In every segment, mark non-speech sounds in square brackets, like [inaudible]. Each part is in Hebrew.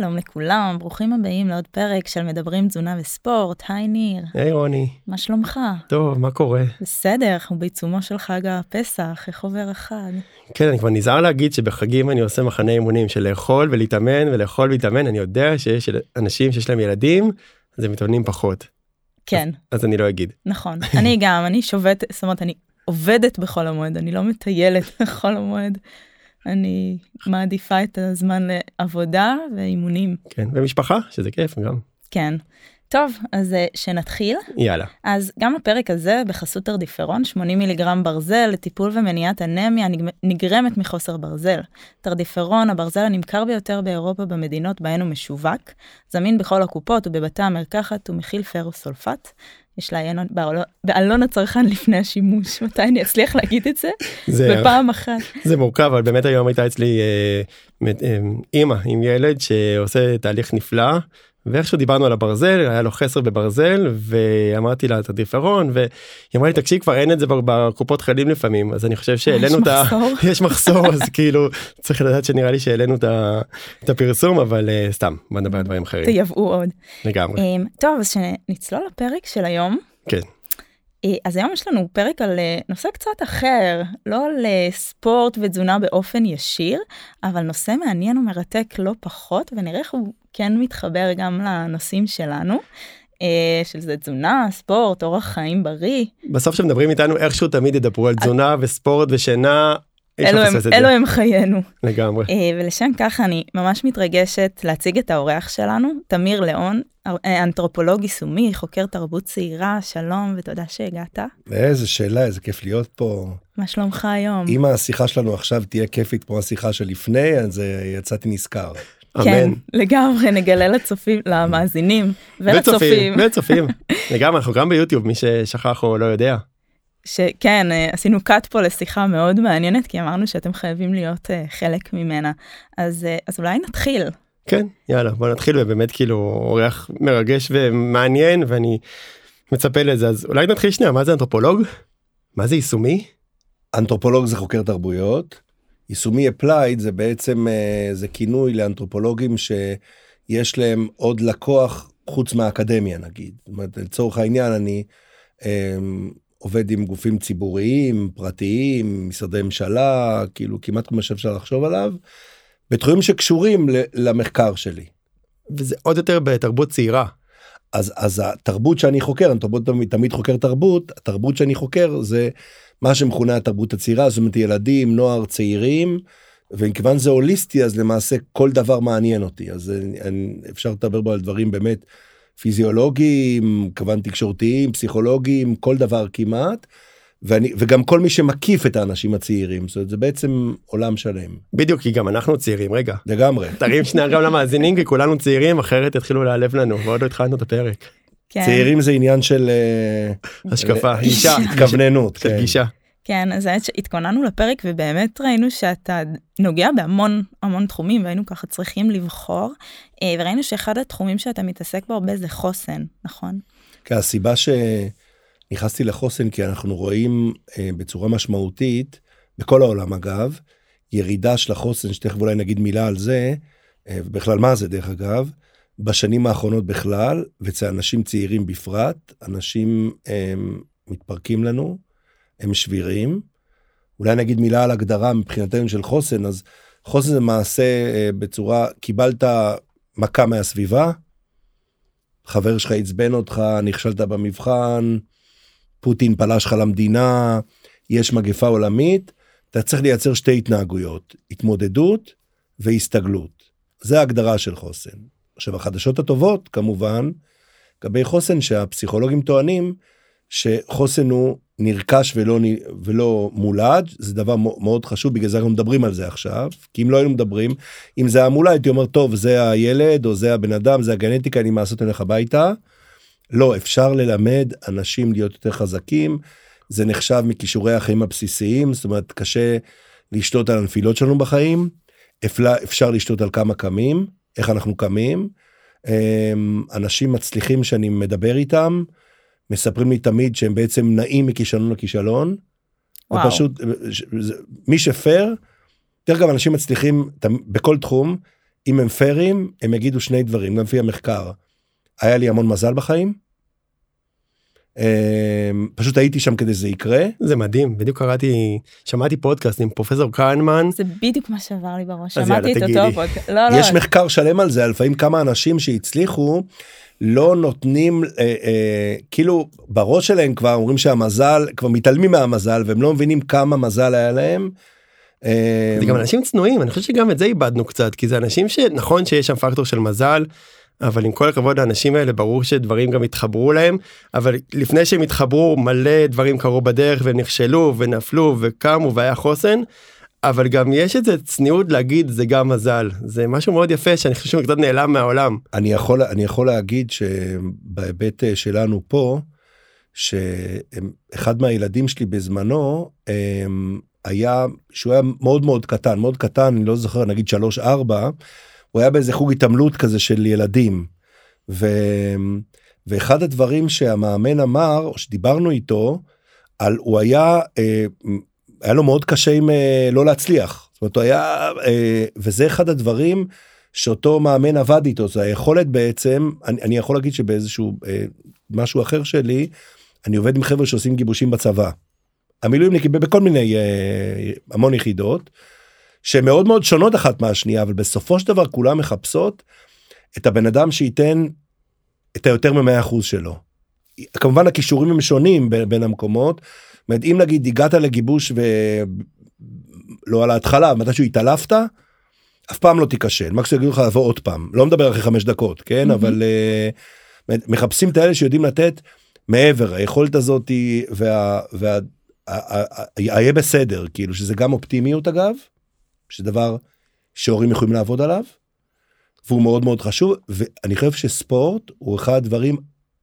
שלום לכולם, ברוכים הבאים לעוד פרק של מדברים תזונה וספורט. היי ניר, היי רוני, מה שלומך? טוב, מה קורה? בסדר, אנחנו בעיצומו של חג הפסח, איך עובר החג? כן, אני כבר נזהר להגיד שבחגים אני עושה מחנה אימונים של לאכול ולהתאמן ולאכול ולהתאמן, אני יודע שיש אנשים שיש להם ילדים, אז הם מתאמנים פחות. כן, אז, אז אני לא אגיד. נכון. אני גם, אני שובתת, זאת אומרת, אני עובדת בחול המועד, אני לא מטיילת בחול המועד. אני מעדיפה את הזמן לעבודה ואימונים. כן, ומשפחה, שזה כיף גם. כן. טוב, אז אה, שנתחיל. יאללה. אז גם הפרק הזה בחסות תרדיפרון, 80 מיליגרם ברזל לטיפול ומניעת אנמיה נגרמת מחוסר ברזל. תרדיפרון, הברזל הנמכר ביותר באירופה במדינות בהן הוא משווק, זמין בכל הקופות ובבתי המרקחת ומכיל פרוסולפט. יש לעיין בעלון הצרכן לפני השימוש. [laughs] מתי אני אצליח להגיד את זה, זה בפעם אחת. זה מורכב אבל באמת היום הייתה אצלי אה, אה, אימא עם ילד שעושה תהליך נפלא ואיכשהו דיברנו על הברזל היה לו חסר בברזל ואמרתי לה את הדיפרון והיא אמרה לי תקשיב כבר אין את זה בקופות חיילים לפעמים אז אני חושב שהעלינו את ה... [laughs] יש מחסור אז כאילו צריך לדעת שנראה לי שהעלינו את הפרסום אבל uh, סתם בוא נדבר על דברים אחרים. תייבאו עוד. לגמרי. Um, טוב אז שנצלול לפרק של היום. כן. אה, אז היום יש לנו פרק על אה, נושא קצת אחר, לא על ספורט ותזונה באופן ישיר, אבל נושא מעניין ומרתק לא פחות, ונראה איך הוא כן מתחבר גם לנושאים שלנו. אה, שזה תזונה, ספורט, אורח חיים בריא. בסוף כשמדברים איתנו איכשהו תמיד ידברו על תזונה וספורט ושינה. אלו הם, אלו הם חיינו. לגמרי. אה, ולשם כך אני ממש מתרגשת להציג את האורח שלנו, תמיר ליאון, אה, אנתרופולוג יישומי, חוקר תרבות צעירה, שלום ותודה שהגעת. איזה שאלה, איזה כיף להיות פה. מה שלומך היום? אם השיחה שלנו עכשיו תהיה כיפית כמו השיחה שלפני, אז יצאתי נזכר. כן, לגמרי, נגלה לצופים, למאזינים ולצופים. וצופים, לגמרי, אנחנו גם ביוטיוב, מי ששכח או לא יודע. שכן, אה, עשינו קאט פה לשיחה מאוד מעניינת, כי אמרנו שאתם חייבים להיות uh, חלק ממנה. אז, uh, אז אולי נתחיל. כן, יאללה, בוא נתחיל, ובאמת כאילו אורח מרגש ומעניין, ואני מצפה לזה. אז אולי נתחיל שנייה, מה זה אנתרופולוג? מה זה יישומי? אנתרופולוג זה חוקר תרבויות. יישומי אפלייד זה בעצם אה, זה כינוי לאנתרופולוגים שיש להם עוד לקוח חוץ מהאקדמיה נגיד. זאת אומרת, לצורך העניין אני אה, עובד עם גופים ציבוריים, פרטיים, משרדי ממשלה, כאילו כמעט כמו שאפשר לחשוב עליו, בתחומים שקשורים למחקר שלי. וזה עוד יותר בתרבות צעירה. אז אז התרבות שאני חוקר אני תמיד, תמיד חוקר תרבות התרבות שאני חוקר זה מה שמכונה התרבות הצעירה זאת אומרת ילדים נוער צעירים. ומכיוון זה הוליסטי אז למעשה כל דבר מעניין אותי אז אני, אני, אפשר לדבר בו על דברים באמת פיזיולוגיים כמובן תקשורתיים פסיכולוגיים כל דבר כמעט. ואני וגם כל מי שמקיף את האנשים הצעירים זאת אומרת זה בעצם עולם שלם. בדיוק כי גם אנחנו צעירים רגע לגמרי תרים שנייה גם למאזינים כי כולנו צעירים אחרת יתחילו להיעלב לנו ועוד לא התחלנו את הפרק. כן. צעירים זה עניין של אה, השקפה גישה התכווננות כן. גישה. כן אז התכוננו לפרק ובאמת ראינו שאתה נוגע בהמון המון תחומים והיינו ככה צריכים לבחור אה, וראינו שאחד התחומים שאתה מתעסק בו הרבה זה חוסן נכון. כן, הסיבה ש... נכנסתי לחוסן כי אנחנו רואים אה, בצורה משמעותית, בכל העולם אגב, ירידה של החוסן, שתכף אולי נגיד מילה על זה, אה, ובכלל מה זה דרך אגב, בשנים האחרונות בכלל, ואצל אנשים צעירים בפרט, אנשים אה, מתפרקים לנו, הם שבירים. אולי נגיד מילה על הגדרה מבחינתנו של חוסן, אז חוסן זה מעשה אה, בצורה, קיבלת מכה מהסביבה, חבר שלך עצבן אותך, נכשלת במבחן, פוטין פלש לך למדינה, יש מגפה עולמית, אתה צריך לייצר שתי התנהגויות, התמודדות והסתגלות. זה ההגדרה של חוסן. עכשיו החדשות הטובות כמובן, לגבי חוסן שהפסיכולוגים טוענים שחוסן הוא נרכש ולא, ולא מולד, זה דבר מאוד חשוב, בגלל זה אנחנו מדברים על זה עכשיו, כי אם לא היינו מדברים, אם זה היה מולד הייתי אומר טוב זה הילד או זה הבן אדם, זה הגנטיקה, אני מעשות אלך הביתה. לא, אפשר ללמד אנשים להיות יותר חזקים, זה נחשב מכישורי החיים הבסיסיים, זאת אומרת, קשה לשלוט על הנפילות שלנו בחיים, אפשר לשלוט על כמה קמים, איך אנחנו קמים. אמ, אנשים מצליחים שאני מדבר איתם, מספרים לי תמיד שהם בעצם נעים מכישלון לכישלון. וואו. ופשוט, מי שפייר, דרך אגב, אנשים מצליחים בכל תחום, אם הם פיירים, הם יגידו שני דברים, גם לפי המחקר. היה לי המון מזל בחיים. אה, פשוט הייתי שם כדי שזה יקרה. זה מדהים, בדיוק קראתי, שמעתי פודקאסט עם פרופסור קהנמן. זה בדיוק מה שעבר לי בראש, אז שמעתי יאללה, את תגידי. אותו פודקאסט. לא, לא, יש מחקר שלם על זה, על לפעמים כמה אנשים שהצליחו, לא נותנים, אה, אה, כאילו בראש שלהם כבר אומרים שהמזל, כבר מתעלמים מהמזל והם לא מבינים כמה מזל היה להם. אה, זה גם אנשים צנועים, אני חושב שגם את זה איבדנו קצת, כי זה אנשים שנכון שיש שם פקטור של מזל, אבל עם כל הכבוד לאנשים האלה ברור שדברים גם התחברו להם, אבל לפני שהם התחברו מלא דברים קרו בדרך והם נכשלו ונפלו וקמו והיה חוסן. אבל גם יש איזה צניעות להגיד זה גם מזל זה משהו מאוד יפה שאני חושב שהוא קצת נעלם מהעולם. אני יכול אני יכול להגיד שבהיבט אה, שלנו פה שאחד מהילדים שלי בזמנו היה שהוא היה מאוד מאוד קטן מאוד קטן אני לא זוכר נגיד 3 4 הוא היה באיזה חוג התעמלות כזה של ילדים. ו... ואחד הדברים שהמאמן אמר או שדיברנו איתו על הוא היה אה, היה לו מאוד קשה עם אה, לא להצליח זאת אומרת הוא היה אה, וזה אחד הדברים שאותו מאמן עבד איתו זה היכולת בעצם אני, אני יכול להגיד שבאיזשהו אה, משהו אחר שלי אני עובד עם חבר'ה שעושים גיבושים בצבא. המילואימניקים בכל מיני אה, המון יחידות שהן מאוד מאוד שונות אחת מהשנייה אבל בסופו של דבר כולם מחפשות את הבן אדם שייתן את היותר ממאה אחוז שלו. כמובן הכישורים הם שונים בין, בין המקומות. זאת אומרת, אם נגיד הגעת לגיבוש ולא על ההתחלה מתישהו התעלפת אף פעם לא תיכשל מקסימום יגידו לך לבוא עוד פעם לא מדבר אחרי חמש דקות כן Mhm. אבל uh, מחפשים את האלה שיודעים לתת מעבר היכולת הזאת היא וה... וה ה- ה- ה- היה בסדר כאילו שזה גם אופטימיות אגב שזה דבר שהורים יכולים לעבוד עליו. והוא מאוד מאוד חשוב ואני חושב שספורט הוא אחד הדברים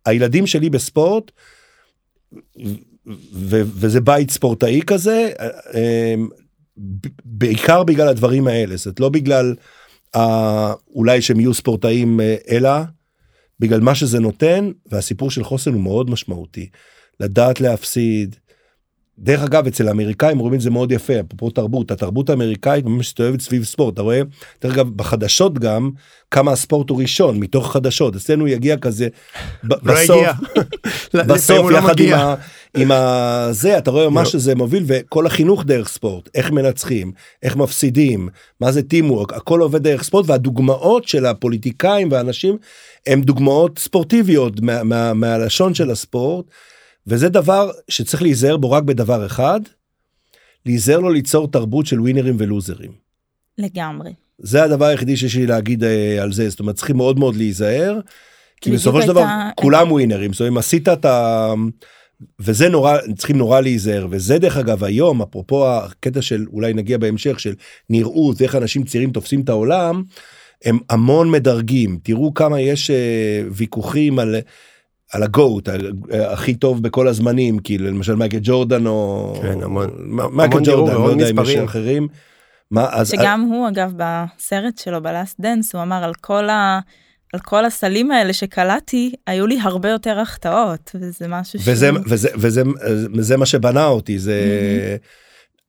הילדים שלי בספורט ו- וזה בית ספורטאי כזה ב- בעיקר בגלל הדברים האלה זאת לא בגלל אה, אולי שהם יהיו ספורטאים אה, אלא בגלל מה שזה נותן והסיפור של חוסן הוא מאוד משמעותי לדעת להפסיד. דרך אגב אצל האמריקאים רואים את זה מאוד יפה אפרופו תרבות התרבות האמריקאית ממש מסתובבת סביב ספורט אתה רואה דרך אגב בחדשות גם כמה הספורט הוא ראשון מתוך החדשות אצלנו יגיע כזה לא בסוף. [laughs] לפעמים בסוף לא יחד עם. ה, עם ה... זה אתה רואה מה לא. שזה מוביל וכל החינוך דרך ספורט איך מנצחים איך מפסידים מה זה טימוורק הכל עובד דרך ספורט והדוגמאות של הפוליטיקאים והאנשים הם דוגמאות ספורטיביות מה, מה, מהלשון של הספורט וזה דבר שצריך להיזהר בו רק בדבר אחד להיזהר לו ליצור תרבות של ווינרים ולוזרים. לגמרי. זה הדבר היחידי שיש לי להגיד אה, על זה זאת אומרת צריכים מאוד מאוד להיזהר. כי בסופו של דבר הייתה- כולם ווינרים זאת אומרת אם עשית את ה... וזה נורא צריכים נורא להיזהר וזה דרך אגב היום אפרופו הקטע של אולי נגיע בהמשך של נראות ואיך אנשים צעירים תופסים את העולם הם המון מדרגים תראו כמה יש אה, ויכוחים על. על ה GOAT הכי טוב בכל הזמנים כאילו למשל מייקל ג'ורדן או כן, המון. מייקל המון ג'ורדן לא יודע אם יש מספרים. אחרים. מה אז שגם הוא אגב בסרט שלו ב Last Dance הוא אמר על כל ה... על כל הסלים האלה שקלעתי היו לי הרבה יותר החטאות וזה משהו וזה שהוא- וזה וזה וזה מה שבנה אותי זה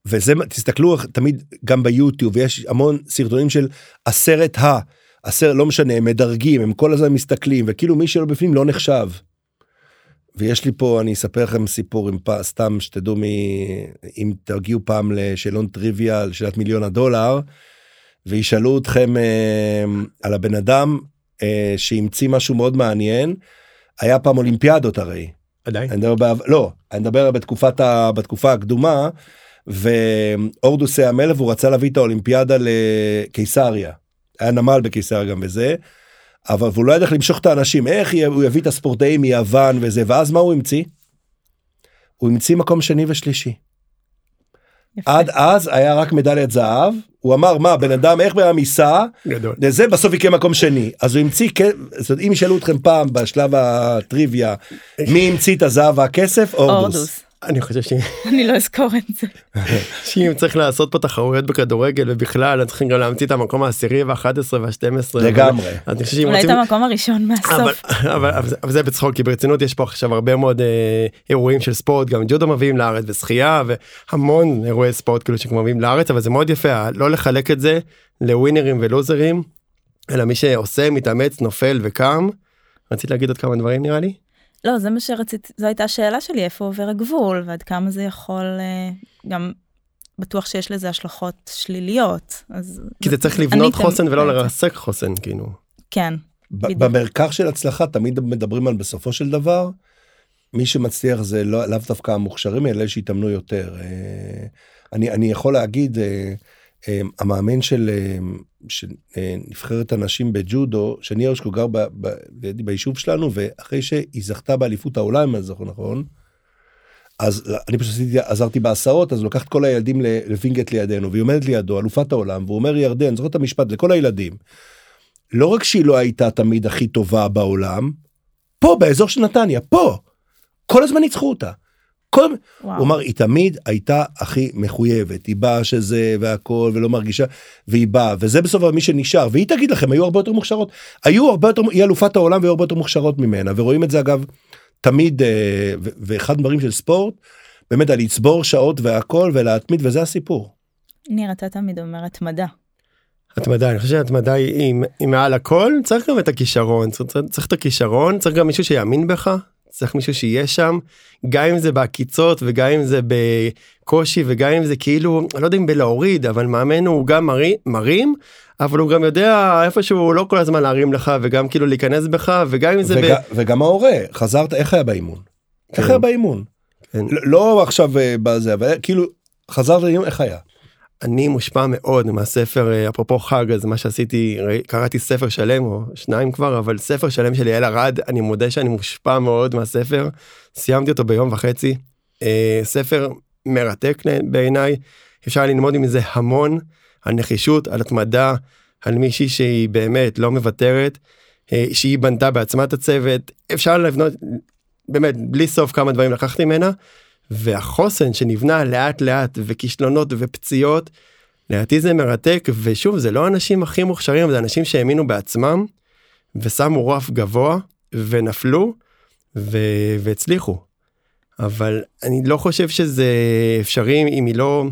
וזה תסתכלו תמיד גם ביוטיוב יש המון סרטונים של הסרט ה הסרט לא משנה הם מדרגים הם כל הזמן מסתכלים וכאילו מי שלא בפנים לא נחשב. ויש לי פה אני אספר לכם סיפור עם פ... סתם שתדעו מ... אם תגיעו פעם לשאלון טריוויה על שאלת מיליון הדולר וישאלו אתכם אה, על הבן אדם אה, שהמציא משהו מאוד מעניין היה פעם אולימפיאדות הרי עדיין. אני מדבר בעבר, לא, אני מדבר בתקופת ה, בתקופה הקדומה, והורדוס היה המלך והוא רצה להביא את האולימפיאדה לקיסריה. היה נמל בקיסריה גם וזה, אבל הוא לא ידע איך למשוך את האנשים, איך הוא יביא את הספורטאים מיוון וזה, ואז מה הוא המציא? הוא המציא מקום שני ושלישי. יפה. עד אז היה רק מדליית זהב, הוא אמר מה בן אדם איך בן אדם ייסע גדול. לזה בסוף יקרה מקום שני אז הוא המציא כ- זאת אומרת, אם ישאלו אתכם פעם בשלב הטריוויה מי המציא את הזהב והכסף הורדוס. אני חושב ש- [laughs] אני לא אזכור את זה. [laughs] שאם צריך לעשות פה תחרויות בכדורגל ובכלל אז צריכים גם להמציא את המקום העשירי והאחד עשרה והשתים עשרה. לגמרי. אני אולי את. המקום הראשון אבל, מהסוף. אבל, [laughs] אבל, זה- בצחוק כי ברצינות יש פה עכשיו הרבה מאוד אה, אירועים של ספורט גם ג'ודו מביאים לארץ ושחייה והמון אירועי ספורט כאילו שכבר מביאים לארץ אבל זה מאוד יפה לא לחלק את זה לווינרים ולוזרים אלא מי שעושה, מתאמץ, נופל וקם. רצית להגיד עוד כמה דברים נראה לי? לא, זה מה שרציתי, זו הייתה השאלה שלי, איפה עובר הגבול, ועד כמה זה יכול, אה, גם בטוח שיש לזה השלכות שליליות. אז... כי זה צריך לבנות חוסן ולא. לרסק חוסן, כאילו. כן, ב- בדיוק. במרקח של הצלחה תמיד מדברים על בסופו של דבר מי שמצליח זה לא, לאו דווקא המוכשרים אלא שהתאמנו יותר. אה, אני, אני יכול להגיד אה, המאמן של, אה, של אה, נבחרת הנשים בג'ודו שני הרשקו גר ב, ב, ב, ביישוב שלנו ואחרי שהיא זכתה באליפות העולם אם אני זוכר נכון. אז אני פשוט עשיתי, עזרתי בהסעות אז את כל הילדים לווינגייט לידינו והיא עומדת לידו אלופת העולם והוא אומר ירדן זוכר את המשפט לכל הילדים. לא רק שהיא לא הייתה תמיד הכי טובה בעולם, פה באזור של נתניה, פה, כל הזמן ניצחו אותה. כל... וואו. הוא אמר, היא תמיד הייתה הכי מחויבת, היא באה שזה והכל ולא מרגישה, והיא באה, וזה בסוף מי שנשאר, והיא תגיד לכם, היו הרבה יותר מוכשרות, היו הרבה יותר, היא אלופת העולם והיו הרבה יותר מוכשרות ממנה, ורואים את זה אגב, תמיד, אה, ואחד הדברים של ספורט, באמת על לצבור שעות והכל ולהתמיד, וזה הסיפור. ניר, אתה תמיד אומר התמדה. התמדה, אני חושב שהתמדה היא, היא, היא מעל הכל, צריך גם את הכישרון, צריך, צריך, צריך את הכישרון, צריך גם מישהו שיאמין בך, צריך מישהו שיהיה שם, גם אם זה בעקיצות וגם אם זה בקושי וגם אם זה כאילו, אני לא יודע אם בלהוריד, אבל מאמן הוא גם מרים, מרים אבל הוא גם יודע איפשהו לא כל הזמן להרים לך וגם כאילו להיכנס בך וגם אם זה וג, וגם ההורה, חזרת, איך היה באימון? איך כן. היה באימון? כן. לא- לא עכשיו אה, בזה, אבל כאילו, חזרת לאימון, איך היה? אני מושפע מאוד מהספר אה, אפרופו חג אז מה שעשיתי קראתי ספר שלם או שניים כבר אבל ספר שלם של יעל ארד אני מודה שאני מושפע מאוד מהספר. סיימתי אותו ביום וחצי. אה, ספר מרתק בעיניי. אפשר ללמוד מזה המון על נחישות על התמדה על מישהי שהיא באמת לא מוותרת אה, שהיא בנתה בעצמה את הצוות. אפשר לבנות באמת בלי סוף כמה דברים לקחתי ממנה והחוסן שנבנה לאט לאט וכישלונות ופציעות לדעתי זה מרתק ושוב זה לא האנשים הכי מוכשרים זה אנשים שהאמינו בעצמם ושמו רף גבוה ונפלו ו- והצליחו. אבל אני לא חושב שזה אפשרי אם היא לא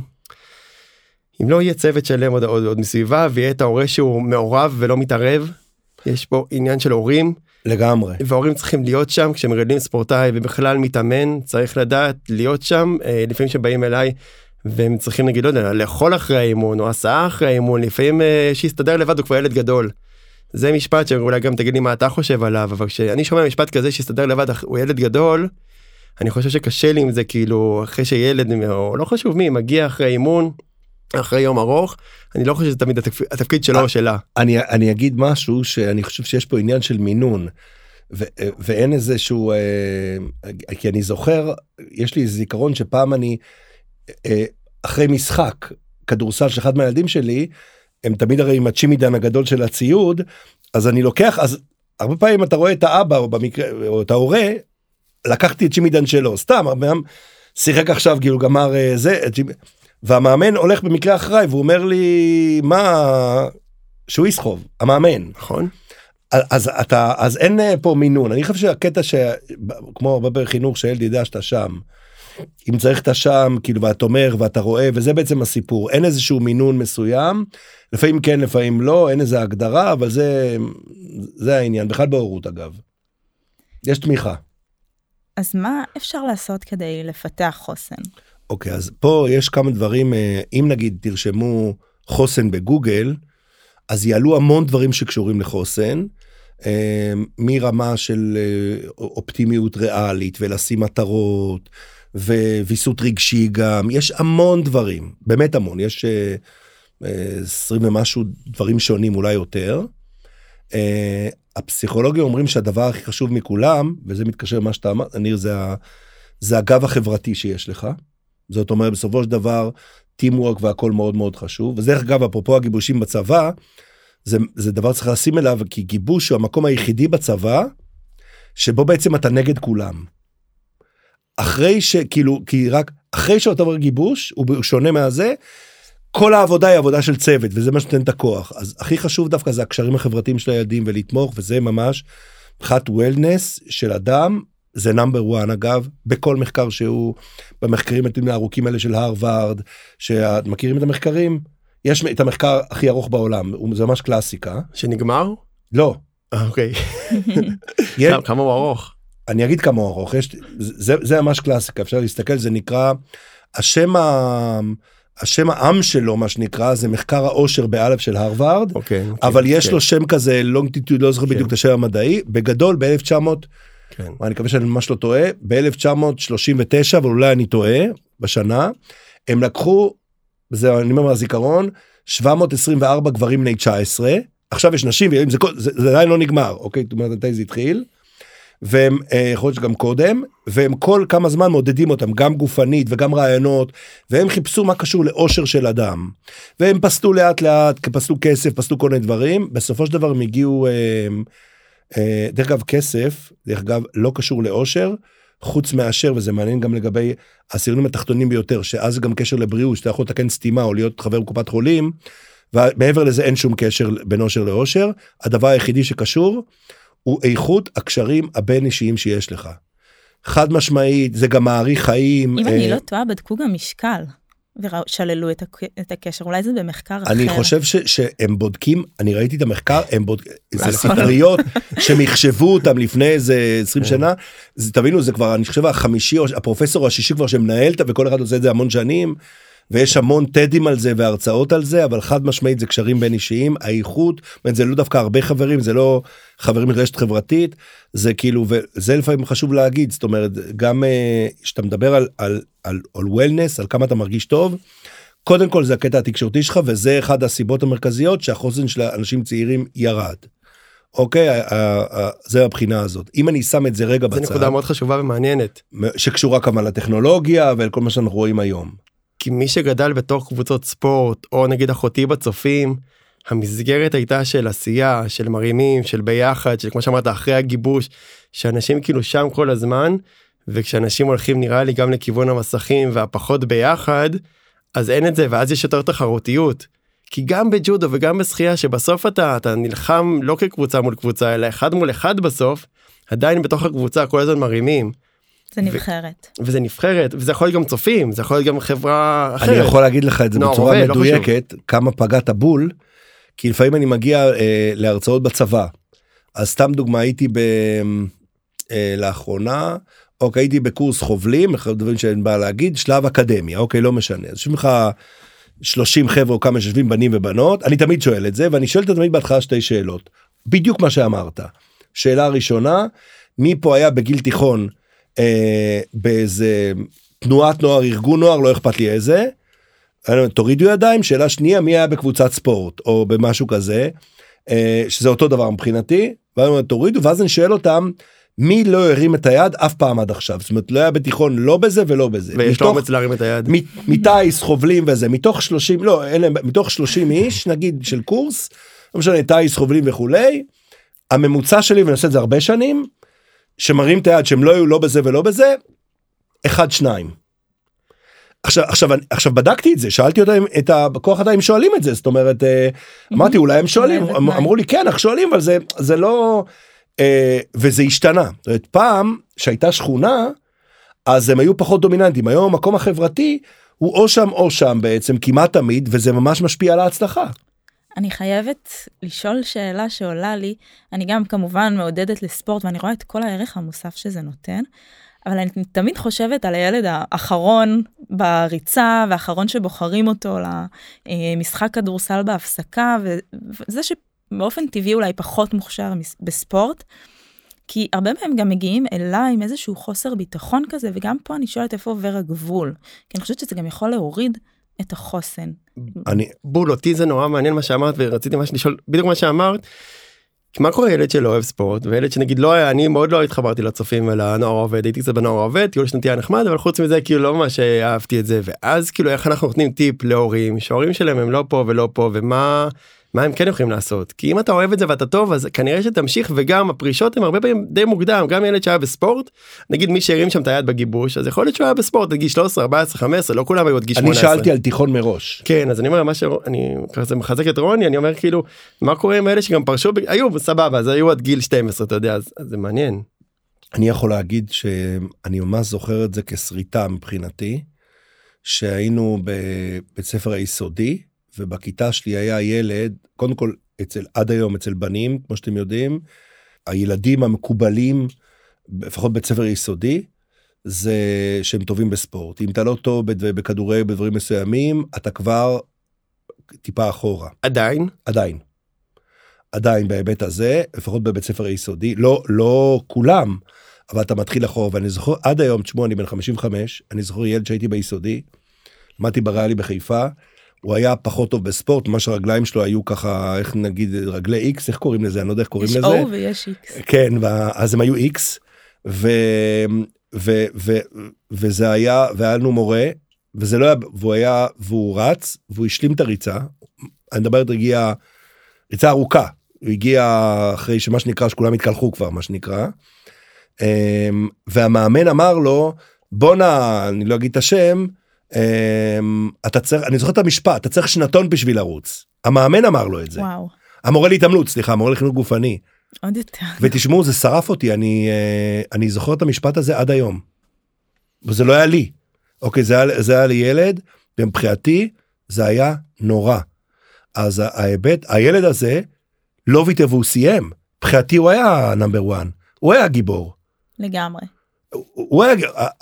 אם לא יהיה צוות שלם עוד, עוד, עוד מסביבה ויהיה את ההורה שהוא מעורב ולא מתערב. יש פה עניין של הורים לגמרי. וההורים צריכים להיות שם כשמגדלים ספורטאי ובכלל מתאמן צריך לדעת להיות שם אה, לפעמים שבאים אליי והם צריכים נגיד לא יודע לאכול אחרי האימון או הסעה אחרי האימון לפעמים אה, שיסתדר לבד הוא כבר ילד גדול. זה משפט שאולי גם תגיד לי מה אתה חושב עליו אבל כשאני שומע משפט כזה שיסתדר לבד הוא ילד גדול. אני חושב שקשה לי עם זה כאילו אחרי שילד או לא חשוב מי מגיע אחרי אימון אחרי יום ארוך אני לא חושב שזה תמיד התפקיד, התפקיד שלו או שלה. אני, אני אגיד משהו שאני חושב שיש פה עניין של מינון. ו, ואין איזה שהוא, אה, כי אני זוכר, יש לי זיכרון שפעם אני, אה, אחרי משחק כדורסל של אחד מהילדים שלי, הם תמיד הרי עם הצ'ימידן הגדול של הציוד, אז אני לוקח, אז הרבה פעמים אתה רואה את האבא או במקרה, או את ההורה, לקחתי את צ'ימידן שלו, סתם, שיחק עכשיו, כאילו גמר אה, זה, צ'ימידן. והמאמן הולך במקרה אחריי והוא אומר לי מה שהוא יסחוב המאמן נכון? אז אתה אז אין אה, פה מינון אני חושב שהקטע שכמו הרבה בחינוך שהילד ידע שאתה שם. אם צריך אתה שם כאילו ואתה אומר ואתה רואה וזה בעצם הסיפור אין איזשהו מינון מסוים לפעמים כן לפעמים לא אין איזה הגדרה אבל זה זה העניין בכלל בהורות אגב. יש תמיכה. אז מה אפשר לעשות כדי לפתח חוסן? אוקיי אז פה יש כמה דברים אה, אם נגיד תרשמו חוסן בגוגל אז יעלו המון דברים שקשורים לחוסן. אה, מרמה של אה, אופטימיות ריאלית ולשים מטרות וויסות רגשי גם יש המון דברים באמת המון יש אה, אה, 20 ומשהו דברים שונים אולי יותר. הפסיכולוגים אומרים שהדבר הכי חשוב מכולם וזה מתקשר למה שאתה אמרת ניר זה, זה הגב החברתי שיש לך. זאת אומרת בסופו של דבר טימוורק והכל מאוד מאוד חשוב ודרך אגב אפרופו הגיבושים בצבא זה, זה דבר צריך לשים אליו כי גיבוש הוא המקום היחידי בצבא שבו בעצם אתה נגד כולם. אחרי שכאילו כי רק אחרי שאתה עובר גיבוש הוא שונה מהזה כל העבודה היא עבודה של צוות וזה מה שנותן את הכוח אז הכי חשוב דווקא זה הקשרים החברתיים של הילדים ולתמוך וזה ממש מבחינת וולנס של אדם זה נאמבר 1 אגב בכל מחקר שהוא במחקרים הארוכים האלה של הרווארד שמכירים את המחקרים יש את המחקר הכי ארוך בעולם, זה ממש קלאסיקה. שנגמר? לא, אה, אוקיי. [laughs] יש- כמה- הוא ארוך. אני אגיד כמה הוא ארוך, יש, זה, זה ממש קלאסיקה, אפשר להסתכל, זה נקרא, השם, ה, השם העם שלו, מה שנקרא, זה מחקר העושר באלף של הרווארד, אוקיי. אבל אוקיי, יש כן, לו שם כזה לונגיטיוד, לא זוכר כן. בדיוק את השם המדעי, בגדול ב-1900, כן. אני מקווה שאני ממש לא טועה, ב-1939, אבל אולי אני טועה, בשנה, הם לקחו, זה אני אומר מהזיכרון, 724 גברים בני 19, עכשיו יש נשים וילדים, זה, זה, זה עדיין לא נגמר, אוקיי? זאת אומרת, מתי זה התחיל? והם, אה, יכול להיות שגם קודם, והם כל כמה זמן מודדים אותם, גם גופנית וגם רעיונות, והם חיפשו מה קשור לאושר של אדם. והם פסלו לאט לאט, פסלו כסף, פסלו כל מיני דברים, בסופו של דבר הם הגיעו, אה, אה, דרך אגב, כסף, דרך אגב, לא קשור לאושר, חוץ מאשר, וזה מעניין גם לגבי העשירונים התחתונים ביותר, שאז גם קשר לבריאות, שאתה יכול לתקן סתימה או להיות חבר בקופת חולים, ומעבר לזה אין שום קשר בין אושר לאושר, הדבר היחידי שקשור הוא איכות הקשרים הבין אישיים שיש לך. חד משמעית, זה גם מעריך חיים. אם אה, אני לא טועה, בדקו גם משקל, ושללו את הק- את הקשר, אולי זה במחקר אחר. אני חושב ש, שהם בודקים, אני ראיתי את המחקר, הם בודקים, זה נכון. ספריות שהם יחשבו אותם לפני איזה 20 כן. שנה, זה, תבינו זה כבר אני חושב החמישי או הפרופסור השישי כבר שמנהל וכל אחד עושה את זה המון שנים. ויש המון טדים על זה והרצאות על זה אבל חד משמעית זה קשרים בין אישיים האיכות זה לא דווקא הרבה חברים זה לא חברים מרשת חברתית זה כאילו וזה לפעמים חשוב להגיד זאת אומרת גם אה, כשאתה מדבר על על על, על וולנס על כמה אתה מרגיש טוב. קודם כל זה הקטע התקשורתי שלך וזה אחד הסיבות המרכזיות שהחוסן של האנשים צעירים ירד. אוקיי זה הבחינה הזאת אם אני שם את זה רגע זו בצד נקודה מאוד חשובה ומעניינת. שקשורה כמובן לטכנולוגיה ולכל מה שאנחנו רואים היום. כי מי שגדל בתוך קבוצות ספורט, או נגיד אחותי בצופים, המסגרת הייתה של עשייה, של מרימים, של ביחד, של כמו שאמרת, אחרי הגיבוש, שאנשים כאילו שם כל הזמן, וכשאנשים הולכים נראה לי גם לכיוון המסכים והפחות ביחד, אז אין את זה, ואז יש יותר תחרותיות. כי גם בג'ודו וגם בשחייה, שבסוף אתה, אתה נלחם לא כקבוצה מול קבוצה, אלא אחד מול אחד בסוף, עדיין בתוך הקבוצה כל הזמן מרימים. זה נבחרת. וזה נבחרת, וזה יכול להיות גם צופים, זה יכול להיות גם חברה אחרת. אני יכול להגיד לך את זה נוער בצורה עובד, לא מדויקת כמה פגעת בול. כי לפעמים אני מגיע אה, להרצאות בצבא. אז סתם דוגמה הייתי ב... אה, לאחרונה אוקיי הייתי בקורס חובלים אחד הדברים שאין בעיה להגיד שלב אקדמיה אוקיי לא משנה אז יושבים לך 30 חבר'ה או כמה שיושבים בנים ובנות אני תמיד שואל את זה ואני שואל את תמיד בהתחלה שתי שאלות בדיוק מה שאמרת. שאלה ראשונה מי פה היה בגיל תיכון אה, באיזה תנועת נוער ארגון נוער לא אכפת לי איזה. תורידו ידיים שאלה שנייה מי היה בקבוצת ספורט או במשהו כזה אה, שזה אותו דבר מבחינתי ואני תורידו ואז אני שואל אותם מי לא הרים את היד אף פעם עד עכשיו זאת אומרת לא היה בתיכון לא בזה ולא בזה. ויש לו אומץ להרים את היד. מטיס חובלים וזה מתוך 30 לא אין להם מתוך 30 איש נגיד של קורס לא משנה טיס חובלים וכולי הממוצע שלי ואני עושה את זה הרבה שנים שמראים את היד שהם לא היו לא בזה ולא בזה אחד שניים. עכשיו עכשיו אני- עכשיו בדקתי את זה שאלתי אותם את הכוח אדם אם שואלים את זה זאת אומרת אה, אמרתי אולי הם שואלים אמ-. אמרו לי כן אנחנו שואלים אבל זה זה לא אה, וזה השתנה זאת אומרת, פעם שהייתה שכונה אז הם היו פחות דומיננטים היום המקום החברתי הוא או שם או שם בעצם כמעט תמיד וזה ממש משפיע על ההצלחה. אני חייבת לשאול שאלה שעולה לי, אני גם כמובן מעודדת לספורט ואני רואה את כל הערך המוסף שזה נותן, אבל אני תמיד חושבת על הילד האחרון בריצה והאחרון שבוחרים אותו למשחק כדורסל בהפסקה, וזה שבאופן טבעי אולי פחות מוכשר בספורט. כי הרבה מהם גם מגיעים אליי עם איזשהו חוסר ביטחון כזה, וגם פה אני שואלת איפה עובר הגבול. כי אני חושבת שזה גם יכול להוריד את החוסן. אני בול אותי זה נורא מעניין מה שאמרת ורציתי ממש לשאול בדיוק מה שאמרת. מה קורה ילד שלא אוהב ספורט וילד שנגיד לא היה אני מאוד לא התחברתי לצופים ולנוער העובד הייתי קצת בנוער העובד טיול שנתי היה נחמד אבל חוץ מזה כאילו לא ממש אהבתי את זה ואז כאילו איך אנחנו נותנים טיפ להורים שההורים שלהם הם לא פה ולא פה ומה מה הם כן יכולים לעשות כי אם אתה אוהב את זה ואתה טוב אז כנראה שתמשיך וגם הפרישות הם הרבה פעמים די מוקדם גם ילד שהיה בספורט נגיד מי שהרים שם את היד בגיבוש אז יכול להיות שהוא היה בספורט עד גיל 13 14 15 לא כולם היו עד גיל אני 18. שאלתי על תיכון מראש. כן אז אני אומר מה שאני כזה מחזק את רוני אני אומר כאילו מה קורה עם אלה שגם פרשו היו סבבה אז היו עד גיל 12 אתה יודע אז, אז זה מעניין. אני יכול להגיד שאני ממש זוכר את זה כסריטה מבחינתי שהיינו בבית ספר היסודי ובכיתה שלי היה ילד, קודם כל אצל, עד היום אצל בנים, כמו שאתם יודעים, הילדים המקובלים, לפחות בית ספר יסודי, זה שהם טובים בספורט. אם אתה לא טוב בכדורגל בדברים מסוימים, אתה כבר טיפה אחורה. עדיין עדיין. עדיין בהיבט הזה, לפחות בבית ספר היסודי, לא, לא כולם, אבל אתה מתחיל אחורה, ואני זוכר, עד היום, תשמעו, אני בן 55, אני זוכר ילד שהייתי ביסודי, למדתי בריאלי בחיפה, הוא היה פחות טוב בספורט, מה שהרגליים שלו היו ככה, איך נגיד, רגלי איקס, איך קוראים לזה? אני לא יודע איך קוראים יש לזה. O ויש X. כן, אז הם היו איקס, ו, ו, ו, וזה היה, והיה לנו מורה, וזה לא היה, והוא היה, והוא רץ, והוא השלים את הריצה, אני מדבר, הגיע, ריצה ארוכה, הוא הגיע אחרי שמה שנקרא, שכולם התקלחו כבר, מה שנקרא, אמ, והמאמן אמר לו, בואנה, אני לא אגיד את השם, אתה צריך, אני זוכר את המשפט, אתה צריך שנתון בשביל לרוץ. המאמן אמר לו את זה. וואו, המורה להתעמלות, סליחה, המורה לחינוך גופני. עוד יותר. ותשמעו זה שרף אותי אני אה, אני זוכר את המשפט הזה עד היום. וזה לא היה לי. אוקיי זה היה זה היה לי ילד ומבחינתי זה היה נורא. אז ההיבט הילד הזה לא ויתר והוא סיים. מבחינתי הוא היה נאמבר 1 הוא היה גיבור. לגמרי. הוא- היה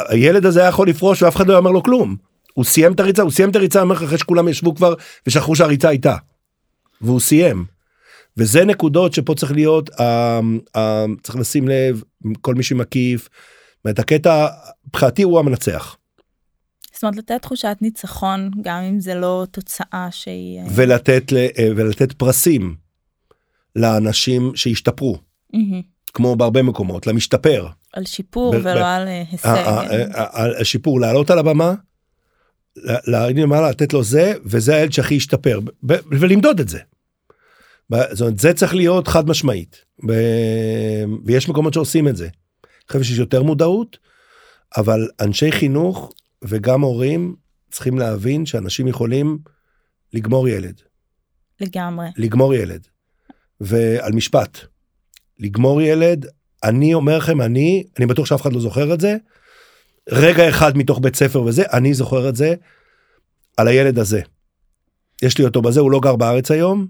הילד הזה היה יכול לפרוש ואף אחד לא אומר לו כלום. הוא סיים את הריצה הוא סיים את הריצה אני אומר לך, אחרי שכולם ישבו כבר ושכחו שהריצה הייתה. והוא סיים. וזה נקודות שפה צריך להיות אה, אה, צריך לשים לב כל מי שמקיף. אומרת, הקטע מבחינתי הוא המנצח זאת אומרת, לתת תחושת ניצחון, גם אם זה לא תוצאה שהיא... אה, ולתת ולתת פרסים לאנשים שהשתפרו מהמם. כמו בהרבה מקומות למשתפר על שיפור ב- ולא ב- על הישג. ה- השיפור לעלות על הבמה. ל- להגיד למעלה לתת לו זה וזה הילד שהכי השתפר ולמדוד את זה. זאת אומרת, זה צריך להיות חד משמעית ב- ויש מקומות שעושים את זה. אני חושב שיש יותר מודעות אבל אנשי חינוך וגם הורים צריכים להבין שאנשים יכולים לגמור ילד לגמרי. לגמור ילד. ועל משפט. לגמור ילד, אני אומר לכם, אני, אני בטוח שאף אחד לא זוכר את זה, רגע אחד מתוך בית ספר וזה, אני זוכר את זה על הילד הזה. יש לי אותו בזה, הוא לא גר בארץ היום,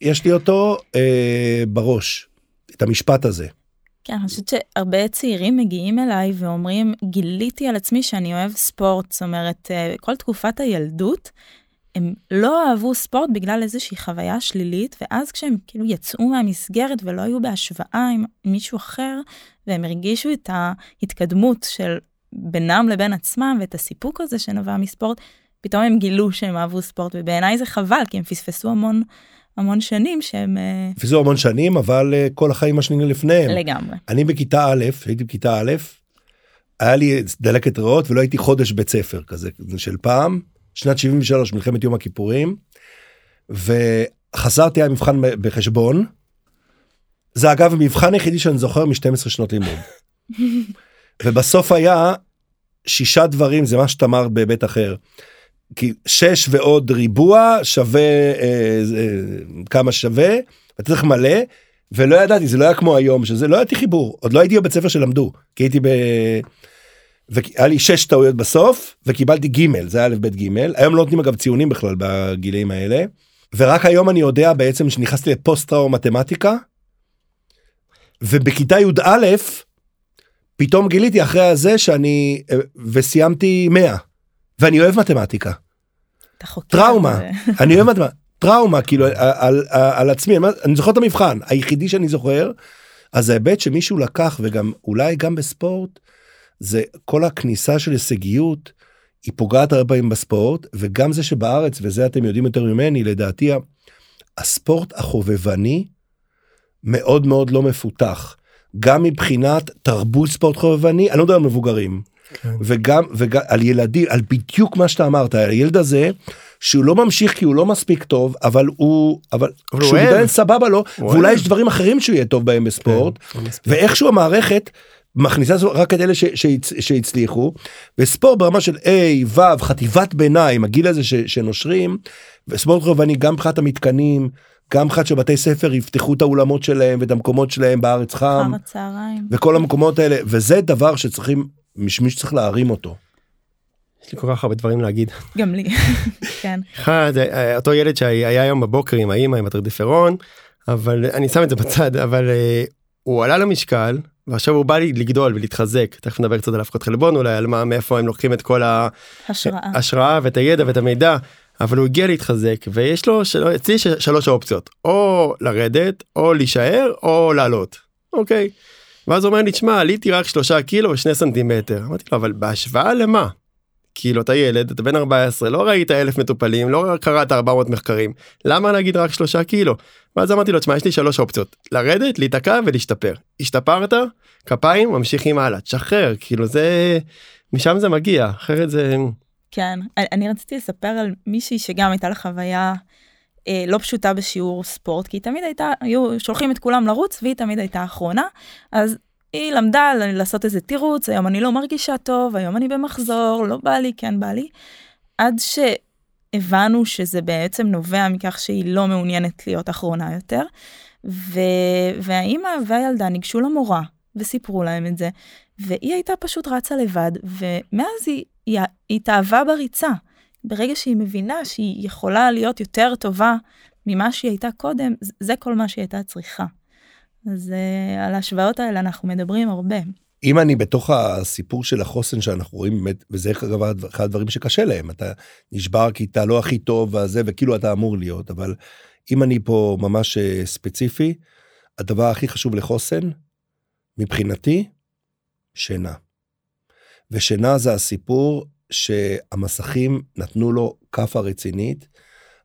יש לי אותו אה, בראש, את המשפט הזה. כן, אני חושבת שהרבה צעירים מגיעים אליי ואומרים, גיליתי על עצמי שאני אוהב ספורט, זאת אומרת, אה, כל תקופת הילדות, הם לא אהבו ספורט בגלל איזושהי חוויה שלילית, ואז כשהם כאילו יצאו מהמסגרת ולא היו בהשוואה עם מישהו אחר, והם הרגישו את ההתקדמות של בינם לבין עצמם ואת הסיפוק הזה שנבע מספורט, פתאום הם גילו שהם אהבו ספורט, ובעיניי זה חבל, כי הם פספסו המון, המון שנים שהם אה, פיזור המון שנים, אבל אה, כל החיים שנראה לפניהם. לגמרי. אני בכיתה א', הייתי בכיתה א', היה לי דלקת ריאות ולא הייתי חודש בית ספר כזה של פעם, שנת 73 מלחמת יום הכיפורים, וחזרתי היה מבחן בחשבון. זה אגב המבחן היחידי שאני זוכר מ-12 שנות לימוד. [laughs] ובסוף היה שישה דברים זה מה שאת אמרת בהיבט אחר. כי שש ועוד ריבוע שווה אה, אה, כמה שווה אתה צריך מלא ולא ידעתי זה לא היה כמו היום שזה לא הייתי חיבור עוד לא הייתי בבית ספר שלמדו כי הייתי ב... והיה לי שש טעויות בסוף וקיבלתי ג' זה היה א' ב' ג' היום לא נותנים אגב ציונים בכלל בגילאים האלה ורק היום אני יודע בעצם שנכנסתי לפוסט טראומה מתמטיקה ובכיתה י"א פתאום גיליתי אחרי הזה שאני אה, וסיימתי 100 ואני אוהב מתמטיקה. טראומה. אני אוהב מתמטיקה טראומה כאילו על, על, על, עצמי אני זוכר את המבחן היחידי שאני זוכר אז ההיבט שמישהו לקח וגם אולי גם בספורט זה כל הכניסה של הישגיות היא פוגעת הרבה פעמים בספורט וגם זה שבארץ וזה אתם יודעים יותר ממני לדעתי הספורט החובבני מאוד מאוד לא מפותח גם מבחינת תרבות ספורט חובבני אני לא מדבר על מבוגרים כן. וגם וגם על ילדים על בדיוק מה שאתה אמרת הילד הזה שהוא לא ממשיך כי הוא לא מספיק טוב אבל הוא אבל אבל הוא כשהוא. מתאמן סבבה לו ואולי. יש דברים אחרים שהוא יהיה טוב בהם בספורט כן. ואיכשהו המערכת מכניסה רק את אלה ש, שהצ, שהצליחו וספורט ברמה של A, ו', חטיבת ביניים הגיל הזה ש, שנושרים וספורט חובבני גם מבחינת המתקנים גם מבחינת שבתי ספר יפתחו את האולמות שלהם ואת המקומות שלהם בארץ חם אחר הצהריים. וכל המקומות האלה וזה דבר שצריכים מישהו צריך להרים אותו. יש לי כל כך הרבה דברים להגיד. גם לי, [laughs] כן. אחד, אה, אותו ילד שהיה היום בבוקר עם האימא עם הטרדיפרון, אבל אני שם את זה בצד, אבל אה, הוא עלה למשקל, ועכשיו הוא בא לי לגדול ולהתחזק, תכף נדבר קצת על הפקות חלבון אולי, על מה, מאיפה הם לוקחים את כל השראה. ההשראה ואת הידע ואת המידע, אבל הוא הגיע להתחזק, ויש לו, של... אצלי שלוש אופציות, או לרדת, או להישאר, או לעלות, אוקיי. ואז הוא אומר לי, תשמע, עליתי רק שלושה קילו ושני סנטימטר. אמרתי לו, אבל בהשוואה למה? כאילו אתה ילד אתה בן 14 לא ראית אלף מטופלים לא קראת 400 מחקרים למה להגיד רק שלושה קילו. ואז אמרתי לו תשמע יש לי שלוש אופציות לרדת להיתקע ולהשתפר השתפרת כפיים ממשיכים הלאה תשחרר כאילו זה משם זה מגיע אחרת זה. כן אני רציתי לספר על מישהי שגם הייתה לה חוויה אה, לא פשוטה בשיעור ספורט כי היא תמיד הייתה היו שולחים את כולם לרוץ והיא תמיד הייתה אחרונה אז היא למדה לעשות איזה תירוץ, היום אני לא מרגישה טוב, היום אני במחזור, לא בא לי, כן בא לי. עד שהבנו שזה בעצם נובע מכך שהיא לא מעוניינת להיות אחרונה יותר. ו... והאימא והילדה ניגשו למורה וסיפרו להם את זה, והיא הייתה פשוט רצה לבד, ומאז היא, היא, היא התאהבה בריצה. ברגע שהיא מבינה שהיא יכולה להיות יותר טובה ממה שהיא הייתה קודם, זה כל מה שהיא הייתה צריכה. אז uh, על ההשוואות האלה אנחנו מדברים הרבה. אם אני בתוך הסיפור של החוסן שאנחנו רואים באמת וזה אגב אחד הדברים שקשה להם אתה נשבר כי אתה לא הכי טוב וזה וכאילו אתה אמור להיות אבל אם אני פה ממש אה, ספציפי הדבר הכי חשוב לחוסן מבחינתי שינה. ושינה זה הסיפור שהמסכים נתנו לו כאפה רצינית.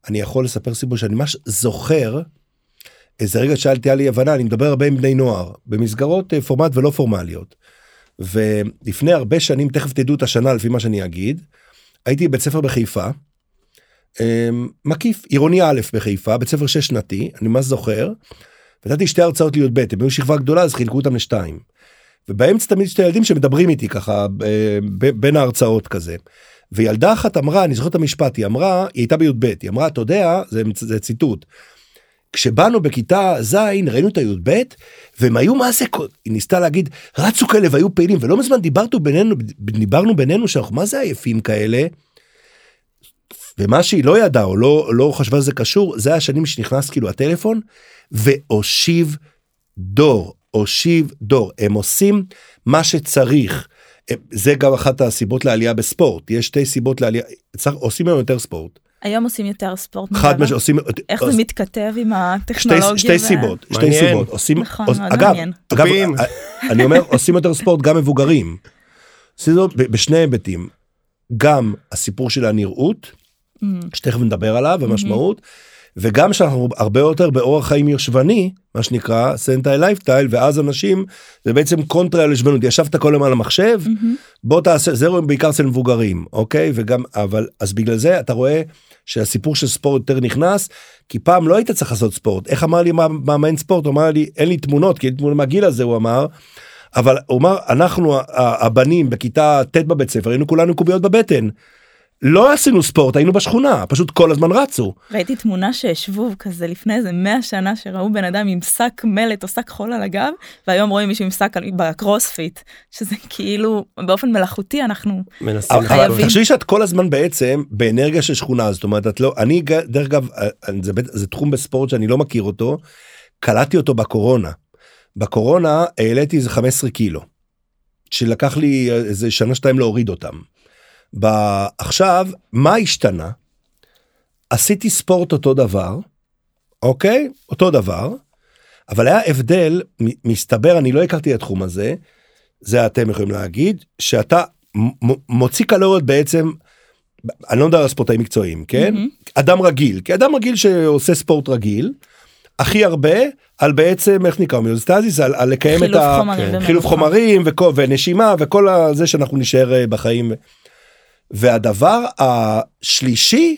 אני יכול לספר סיפור שאני ממש זוכר איזה רגע שאלתי היה לי הבנה אני מדבר הרבה עם בני נוער במסגרות אה, פורמט ולא פורמליות. ולפני הרבה שנים תכף תדעו את השנה לפי מה שאני אגיד הייתי בבית ספר בחיפה. אמ, מקיף עירוני א' בחיפה בית ספר שש שנתי אני ממש זוכר. נתתי שתי הרצאות לי"ב הם היו שכבה גדולה אז חילקו אותם לשתיים. ובאמצע תמיד שתי ילדים שמדברים איתי ככה בין ההרצאות כזה. וילדה אחת אמרה אני זוכר את המשפט היא אמרה היא הייתה בי"ב היא אמרה אתה יודע זה, זה ציטוט כשבאנו בכיתה ז' ראינו את הי"ב והם היו מה זה היא ניסתה להגיד רצו כאלה והיו פעילים ולא מזמן דיברנו בינינו דיברנו בינינו שאנחנו מה זה עייפים כאלה. ומה שהיא לא ידעה או לא לא חשבה שזה קשור זה השנים שנכנס כאילו הטלפון והושיב דור הושיב דור הם עושים מה שצריך. זה גם אחת הסיבות לעלייה בספורט יש שתי סיבות לעלייה צריך, עושים היום יותר ספורט. היום עושים יותר ספורט. חד משמעית עושים איך עוש... זה מתכתב עם הטכנולוגיה. שתי, שתי ו... סיבות שתי מעניין. סיבות עושים נכון, עוש... מאוד אגב, מעניין. אגב טובים. אני אומר עושים יותר ספורט גם מבוגרים. עושים זאת ב- בשני היבטים גם הסיפור של הנראות Mm, שתכף נדבר עליו המשמעות וגם שאנחנו הרבה יותר באורח חיים יושבני מה שנקרא sedentary lifestyle ואז אנשים זה בעצם קונטרה ליושבנות ישבת כל היום על המחשב מהמם. בוא תעשה זה רואים בעיקר אצל מבוגרים אוקיי וגם אבל אז בגלל זה אתה רואה שהסיפור של ספורט יותר נכנס כי פעם לא היית צריך לעשות ספורט איך אמר לי מה- מאמן ספורט אמר לי אין לי תמונות כי אין תמונות מהגיל הזה הוא אמר. אבל הוא אמר אנחנו הבנים בכיתה ט' בבית ספר היינו כולנו קוביות בבטן. לא עשינו ספורט היינו בשכונה פשוט כל הזמן רצו ראיתי תמונה שהשוו כזה לפני איזה 100 שנה שראו בן אדם עם שק מלט או שק חול על הגב והיום רואים מישהו עם שק בקרוספיט שזה כאילו באופן מלאכותי אנחנו מנסים חייבים. תחשבי שאת כל הזמן בעצם באנרגיה של שכונה זאת אומרת את לא אני דרך אגב אה, זה, בט- זה תחום בספורט שאני לא מכיר אותו קלטתי אותו בקורונה. בקורונה העליתי איזה 15 קילו. שלקח לי אה, איזה שנה שתיים להוריד אותם. ב- עכשיו מה השתנה? עשיתי ספורט אותו דבר אוקיי אותו דבר אבל היה הבדל מסתבר אני לא הכרתי את התחום הזה זה אתם יכולים להגיד שאתה מוציא קלוריות בעצם אני לא מדבר על ספורטאים מקצועיים כן מהמם. אדם רגיל כי אדם רגיל שעושה ספורט רגיל הכי הרבה על בעצם איך נקרא הומיוסטזיס על, על לקיים את חילוף ה... חומרים כן. חומרים וכל, ונשימה וכל הזה שאנחנו נשאר אה, בחיים. והדבר השלישי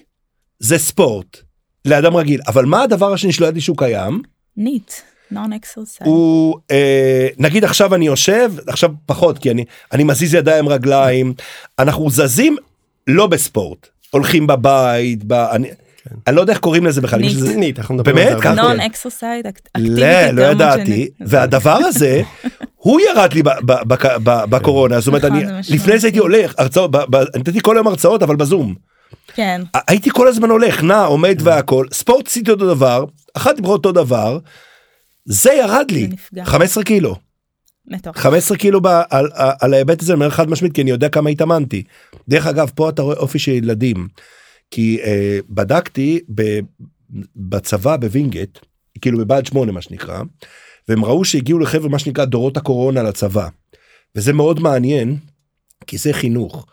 זה ספורט לאדם רגיל. אבל מה הדבר השני שלא ידעתי שהוא קיים? ניט. הוא אה, נגיד עכשיו אני יושב עכשיו פחות כי אני אני מזיז ידיים רגליים. אנחנו זזים לא בספורט. הולכים בבית ב, אני, אני לא יודע איך קוראים לזה בכלל. NEAT. שזה- סינית, אנחנו מדברים באמת? על זה הרבה. ככה? נון exercise לא, לא ידעתי והדבר הזה [laughs] הוא ירד לי ב- ב- בק- ב- בקורונה זאת אומרת נכון. לפני זה הייתי הולך הרצאות נתתי כל היום הרצאות אבל בזום כן, הייתי כל הזמן הולך נע עומד והכל ספורט עשיתי אותו דבר אחת דיברה אותו דבר זה ירד לי זה נפגע. 15 קילו מטורף. 15 קילו ב- על, על, על ההיבט הזה אני אומר חד משמעית כי אני יודע כמה התאמנתי. דרך אגב פה אתה רואה אופי של ילדים. כי אה, בדקתי ב, בצבא בווינגייט כאילו בבה"ד 8 מה שנקרא והם ראו שהגיעו לחבר'ה מה שנקרא דורות הקורונה לצבא. וזה מאוד מעניין כי זה חינוך.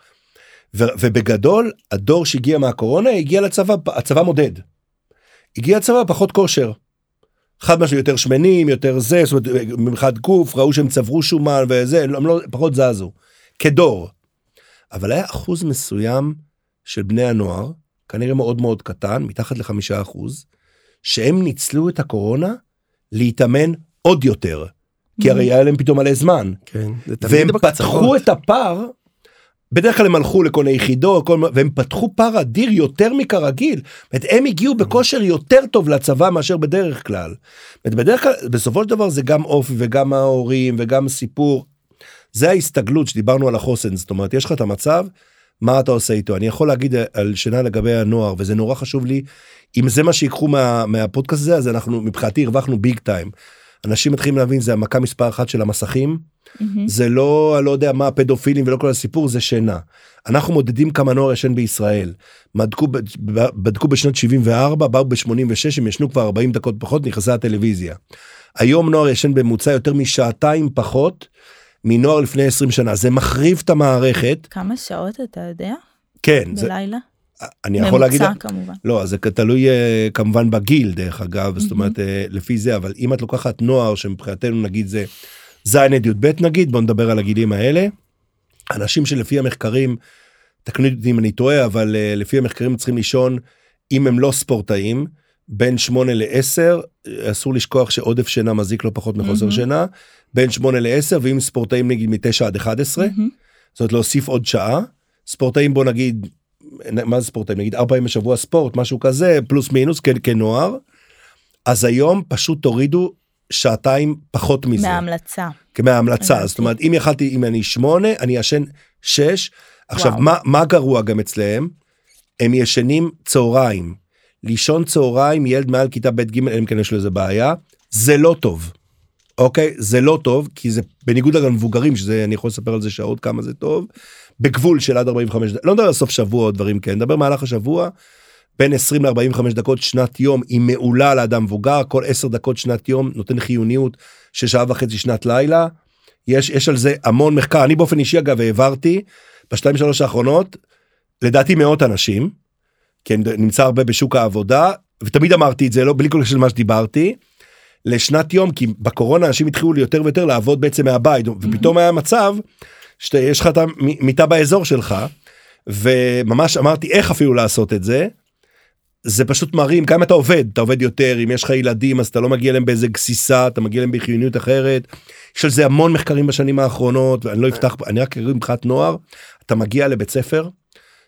ו, ובגדול הדור שהגיע מהקורונה הגיע לצבא הצבא מודד. הגיע לצבא פחות כושר. חד משמעית יותר שמנים יותר זה זאת אומרת מבחינת גוף ראו שהם צברו שומן וזה הם לא פחות זזו כדור. אבל היה אחוז מסוים של בני הנוער כנראה מאוד מאוד קטן מתחת לחמישה אחוז שהם ניצלו את הקורונה להתאמן עוד יותר כי הרי היה להם פתאום מלא זמן כן, זה תמיד והם. פתחו את הפער. בדרך כלל הם הלכו לכל מיני יחידות כל... והם פתחו פער אדיר יותר מכרגיל. זאת אומרת, הם הגיעו בכושר יותר טוב לצבא מאשר בדרך כלל. זאת בדרך כלל בסופו של דבר זה גם אופי וגם ההורים וגם סיפור. זה ההסתגלות שדיברנו על החוסן זאת אומרת יש לך את המצב מה אתה עושה איתו אני יכול להגיד על שינה לגבי הנוער וזה נורא חשוב לי אם זה מה שיקחו מה, מהפודקאסט הזה אז אנחנו מבחינתי הרווחנו ביג טיים. אנשים מתחילים להבין זה המכה מספר אחת של המסכים מהמם. זה לא לא יודע מה הפדופילים ולא כל הסיפור זה שינה. אנחנו מודדים כמה נוער ישן בישראל. ב- בדקו בשנת 74 באו ב-86 הם ישנו כבר 40 דקות פחות נכנסה הטלוויזיה. היום נוער ישן בממוצע יותר משעתיים פחות מנוער לפני 20 שנה זה מחריב את המערכת כמה שעות אתה יודע? כן זה, בלילה? אני יכול להגיד ממוצע כמובן. לא זה תלוי אה, כמובן בגיל דרך אגב זאת מהמם. אומרת אה, לפי זה אבל אם את לוקחת נוער שמבחינתנו נגיד זה ז' עד י"ב נגיד בוא נדבר על הגילים האלה. אנשים שלפי המחקרים תקנו אותי אם אני טועה אבל אה, לפי המחקרים צריכים לישון אם הם לא ספורטאים בין 8 ל-10 אסור לשכוח שעודף שינה מזיק לא פחות מחוסר מהמם. שינה בין 8 ל-10 ואם ספורטאים נגיד מ-9 עד 11 מהמם. זאת להוסיף עוד שעה ספורטאים בוא נגיד מה זה ספורטאים נגיד ארבע פעמים בשבוע ספורט משהו כזה פלוס מינוס כ- כנוער. אז היום פשוט תורידו שעתיים פחות מזה מההמלצה. מההמלצה. זאת אומרת אם יכלתי אם אני שמונה אני ישן שש עכשיו וואו. מה מה גרוע גם אצלם הם ישנים צהריים לישון צהריים ילד מעל כיתה ב' ג' אלא אם כן יש לו איזה בעיה זה לא טוב. אוקיי זה לא טוב כי זה בניגוד למבוגרים שזה אני יכול לספר על זה שעות כמה זה טוב בגבול של עד 45 דקות לא מדבר על סוף שבוע או דברים כאלה נדבר מהלך השבוע. בין 20 ל-45 דקות שנת יום היא מעולה לאדם מבוגר כל 10 דקות שנת יום נותן חיוניות של שעה וחצי שנת לילה. יש יש על זה המון מחקר אני באופן אישי אגב העברתי בשתיים שלוש האחרונות לדעתי מאות אנשים. כי אני נמצא הרבה בשוק העבודה ותמיד אמרתי את זה לא בלי כל קשר למה שדיברתי. לשנת יום כי בקורונה אנשים התחילו יותר ויותר לעבוד בעצם מהבית ופתאום היה מצב שיש לך את המיטה באזור שלך וממש אמרתי איך אפילו לעשות את זה. זה פשוט מרים כמה אתה עובד אתה עובד יותר אם יש לך ילדים אז אתה לא מגיע להם באיזה גסיסה אתה מגיע להם בחיוניות אחרת. יש על זה המון מחקרים בשנים האחרונות ואני לא אפתח אני רק אגיד מבחינת נוער אתה מגיע לבית ספר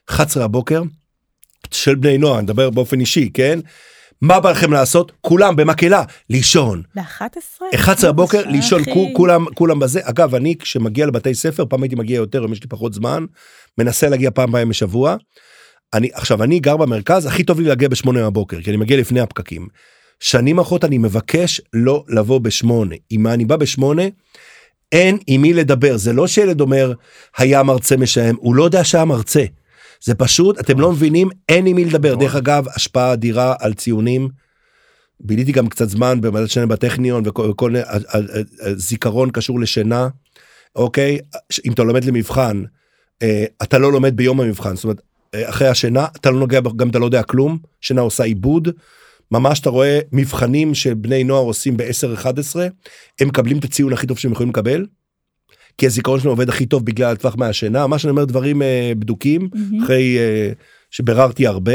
11 הבוקר של בני נוער אני מדבר באופן אישי כן. מה בא לכם לעשות כולם במקהלה לישון ב-11? 11 בבוקר לישון כולם כולם בזה אגב אני כשמגיע לבתי ספר פעם הייתי מגיע יותר אם יש לי פחות זמן מנסה להגיע פעם פעם בשבוע. אני עכשיו אני גר במרכז הכי טוב לי להגיע בשמונה בבוקר כי אני מגיע לפני הפקקים. שנים אחרות אני מבקש לא לבוא בשמונה אם אני בא בשמונה. אין עם מי לדבר זה לא שילד אומר היה מרצה משעמם הוא לא יודע שהיה מרצה. זה פשוט אתם לא מבינים אין עם מי לדבר. דרך אגב השפעה אדירה על ציונים. ביליתי גם קצת זמן במדד שינה בטכניון וכל כל, מיני- ה- ה- ה- הזיכרון קשור לשינה. אוקיי? אם אתה לומד למבחן אה, אתה לא לומד ביום המבחן. זאת אומרת אה, אחרי השינה אתה לא נוגע גם אתה לא יודע כלום. שינה עושה עיבוד. ממש אתה רואה מבחנים שבני נוער עושים ב-10-11 הם מקבלים את הציון הכי טוב שהם יכולים לקבל. כי הזיכרון שלהם עובד הכי טוב בגלל הטווח מהשינה מה שאני אומר דברים אה, בדוקים מהמם. אחרי אה, שביררתי הרבה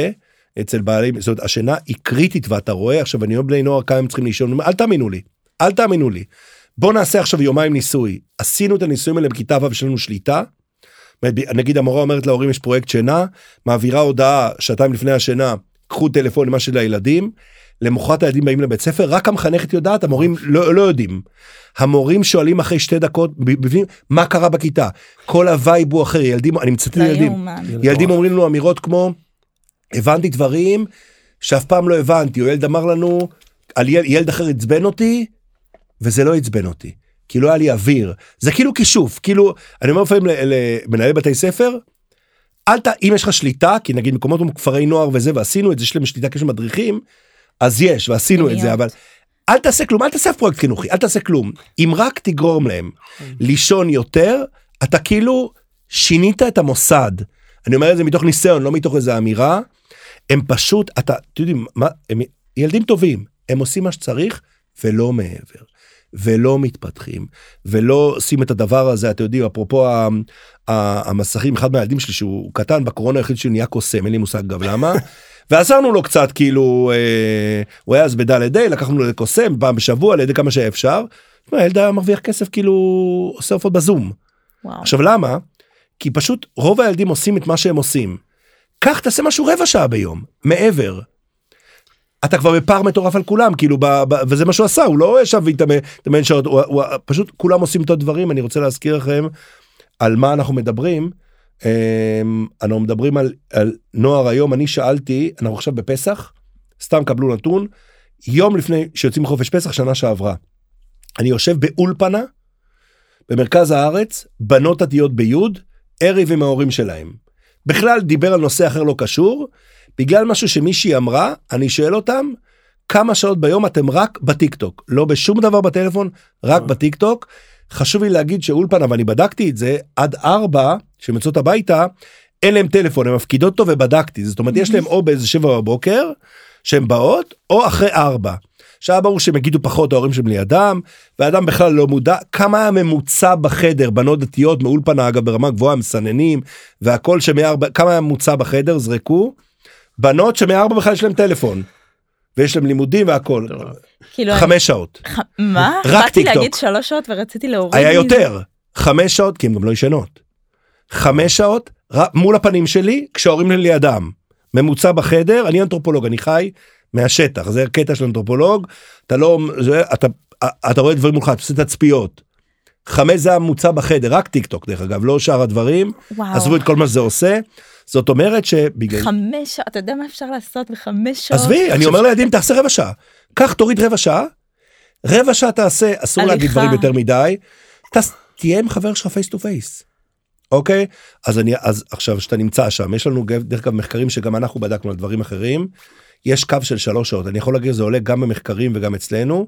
אצל בעלי זאת אומרת השינה היא קריטית ואתה רואה עכשיו אני אומר בני נוער כמה הם צריכים לישון אל תאמינו לי אל תאמינו לי. בוא נעשה עכשיו יומיים ניסוי עשינו את הניסויים האלה בכיתה ו' יש לנו שליטה. נגיד המורה אומרת להורים יש פרויקט שינה מעבירה הודעה שעתיים לפני השינה קחו טלפון למה של הילדים. למחרת הילדים באים לבית ספר רק המחנכת יודעת המורים לא, לא יודעים. המורים שואלים אחרי שתי דקות בפנים מה קרה בכיתה כל ה vibe הוא אחר ילדים אני מצטט לא ילדים יאומן. ילדים אומרים לנו אמירות כמו הבנתי דברים שאף פעם לא הבנתי או ילד אמר לנו על ילד, ילד אחר עצבן אותי וזה לא עצבן אותי כי לא היה לי אוויר זה כאילו כישוף כאילו אני אומר לפעמים למנהלי בתי ספר. אל ת... אם יש לך שליטה כי נגיד מקומות כמו כפרי נוער וזה ועשינו את זה יש להם שליטה כשהם מדריכים אז יש ועשינו את זה. אבל אל תעשה כלום אל תעשה פרויקט חינוכי אל תעשה כלום אם רק תגרום להם לישון יותר אתה כאילו שינית את המוסד אני אומר את זה מתוך ניסיון לא מתוך איזה אמירה הם פשוט אתה אתם יודעים מה הם ילדים טובים הם עושים מה שצריך ולא מעבר. ולא מתפתחים ולא עושים את הדבר הזה אתם יודעים אפרופו ה- ה- המסכים אחד מהילדים שלי שהוא קטן בקורונה היחיד שהוא נהיה קוסם אין לי מושג גם למה. [laughs] ועזרנו לו קצת כאילו אה, הוא היה אז בדלת דיי לקחנו לו לקוסם פעם בשבוע על ידי כמה שאפשר. הילד היה מרוויח כסף כאילו עושה הופעות בזום. וואו. עכשיו למה? כי פשוט רוב הילדים עושים את מה שהם עושים. קח תעשה משהו רבע שעה ביום מעבר. אתה כבר בפער מטורף על כולם כאילו ב, ב, וזה מה שהוא עשה הוא לא ישב והתאמן התאמן שעות הוא, הוא, פשוט כולם עושים את הדברים אני רוצה להזכיר לכם על מה אנחנו מדברים. אמ, אנחנו מדברים על, על נוער היום אני שאלתי אנחנו עכשיו בפסח סתם קבלו נתון יום לפני שיוצאים לחופש פסח שנה שעברה. אני יושב באולפנה במרכז הארץ בנות דתיות ביוד ערב עם ההורים שלהם. בכלל דיבר על נושא אחר לא קשור בגלל משהו שמישהי אמרה אני שואל אותם כמה שעות ביום אתם רק בטיק טוק לא בשום דבר בטלפון רק אה. בטיק טוק. חשוב לי להגיד שאולפנה ואני בדקתי את זה עד ארבע שהן יוצאות הביתה אין להם טלפון הן מפקידות אותו ובדקתי זאת אומרת יש להם או באיזה שבע בבוקר שהן באות או אחרי ארבע. שהיה ברור שהם יגידו פחות ההורים שהם לידם ואדם בכלל לא מודע כמה הממוצע בחדר בנות דתיות מאולפנה אגב ברמה גבוהה מסננים והכל שמארבע כמה הממוצע בחדר זרקו. בנות שמארבע בכלל יש להם טלפון. ויש להם לימודים והכל כאילו, אני- חמש שעות ח- מה? רק באתי טיק טוק. להגיד שלוש שעות ורציתי להוריד היה. יותר חמש שעות כי הם גם לא ישנות. חמש שעות ר- מול הפנים שלי כשההורים שלי לידם. ממוצע בחדר אני אנתרופולוג אני חי מהשטח זה קטע של אנתרופולוג אתה לא זה, אתה אתה רואה דברים מולך אתה עושה תצפיות. חמש זה הממוצע בחדר רק טיק טוק דרך אגב לא שאר הדברים וואו. עזבו את כל מה שזה עושה זאת אומרת שבגלל חמש שעות, אתה יודע מה אפשר לעשות בחמש שעות? עזבי אני אומר לילדים תעשה רבע שעה קח תוריד רבע שעה רבע שעה תעשה אסור להגיד. דברים יותר מדי תס- תהיה עם חבר שלך face to face. אוקיי אז אני אז עכשיו שאתה נמצא שם יש לנו דרך אגב מחקרים שגם אנחנו בדקנו על דברים אחרים. יש קו של שלוש שעות אני יכול להגיד זה עולה גם במחקרים וגם אצלנו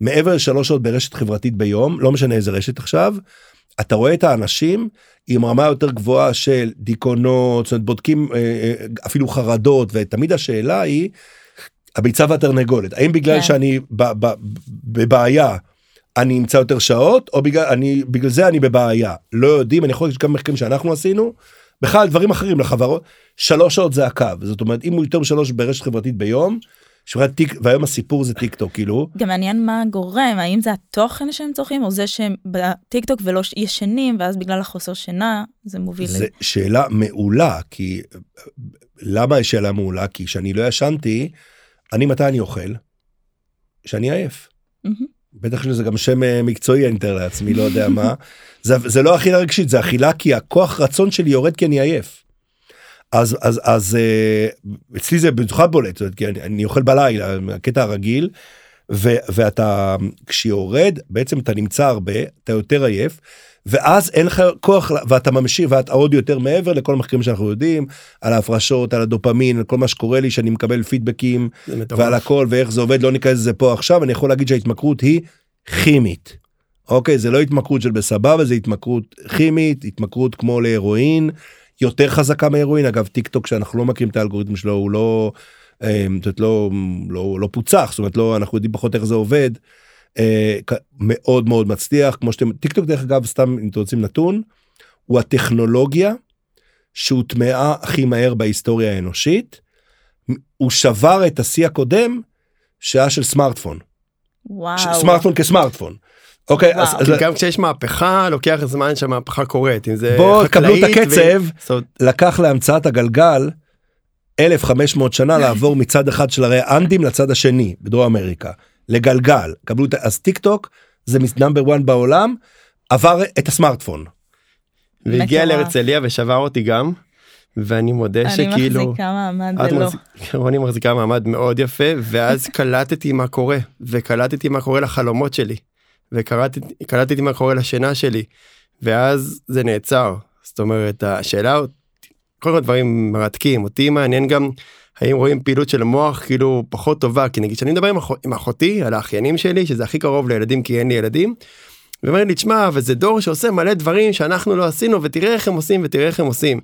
מעבר לשלוש שעות ברשת חברתית ביום לא משנה איזה רשת עכשיו. אתה רואה את האנשים עם רמה יותר גבוהה של דיכאונות בודקים אה, אה, אפילו חרדות ותמיד השאלה היא הביצה והתרנגולת האם בגלל כן. שאני ב- ב- בבעיה אני אמצא יותר שעות או בגלל אני בגלל זה אני בבעיה לא יודעים אני יכול להגיד גם מחקרים שאנחנו עשינו בכלל דברים אחרים לחברות שלוש שעות זה הקו זאת אומרת אם הוא יותר משלוש ברשת חברתית ביום. שומע טיק והיום הסיפור זה טיק טוק כאילו גם מעניין מה גורם, האם זה התוכן שהם צורכים, או זה שהם בטיקטוק ולא ש- ישנים, ואז בגלל החוסר שינה, זה מוביל זה שאלה מעולה כי למה יש שאלה מעולה כי כשאני לא ישנתי אני מתי אני אוכל. שאני עייף. מהמם. בטח שזה גם שם אה, מקצועי אני מתאר לעצמי לא יודע מה [laughs] זה, זה לא אכילה רגשית זה אכילה כי הכוח רצון שלי יורד כי אני עייף. אז אז אז אה, אצלי זה במיוחד בולט כי אני, אני אוכל בלילה הקטע הרגיל ו, ואתה כשיורד בעצם אתה נמצא הרבה אתה יותר עייף ואז אין לך כוח ואתה ממשיך ואתה עוד יותר מעבר לכל המחקרים שאנחנו יודעים על ההפרשות על הדופמין על כל מה שקורה לי שאני מקבל פידבקים. ועל הכל ואיך זה עובד לא ניכנס לזה פה עכשיו אני יכול להגיד שההתמכרות היא כימית. אוקיי זה לא התמכרות של בסבבה זה התמכרות כימית התמכרות כמו להרואין יותר חזקה מהרואין אגב טיק טוק שאנחנו לא מכירים את האלגוריתם שלו הוא לא. אה, זאת אומרת, לא, לא, לא פוצח זאת אומרת לא אנחנו יודעים פחות איך זה עובד. אה, מאוד מאוד מצליח כמו שאתם טיק טוק דרך אגב סתם אם אתם רוצים נתון הוא הטכנולוגיה שהוטמעה הכי מהר בהיסטוריה האנושית. הוא שבר את השיא הקודם שהיה של סמארטפון וואו. סמארטפון כסמארטפון. אוקיי אז, וואו. אז גם כשיש מהפכה לוקח זמן שהמהפכה קורית אם זה בואו, קבלו את הקצב. ו- לקח להמצאת הגלגל 1500 שנה [laughs] לעבור מצד אחד של הרי האנדים לצד השני בדרום אמריקה לגלגל קבלו את אז טיק טוק זה נאמבר 1 בעולם עבר את הסמארטפון. והגיע. להרצליה ושבר אותי גם. ואני מודה אני שכאילו מחזיקה מעמד את ולא. מחזיק- [laughs] רוני מחזיקה מעמד מאוד יפה ואז [laughs] קלטתי מה קורה וקלטתי מה קורה לחלומות שלי וקלטתי קלטתי מה קורה לשינה שלי ואז זה נעצר זאת אומרת השאלה כל מיני דברים מרתקים אותי מעניין גם האם רואים פעילות של מוח כאילו פחות טובה כי נגיד שאני מדבר עם, אח... עם אחותי על האחיינים שלי שזה הכי קרוב לילדים כי אין לי ילדים. ואומר לי תשמע וזה דור שעושה מלא דברים שאנחנו לא עשינו ותראה איך הם עושים ותראה איך הם עושים.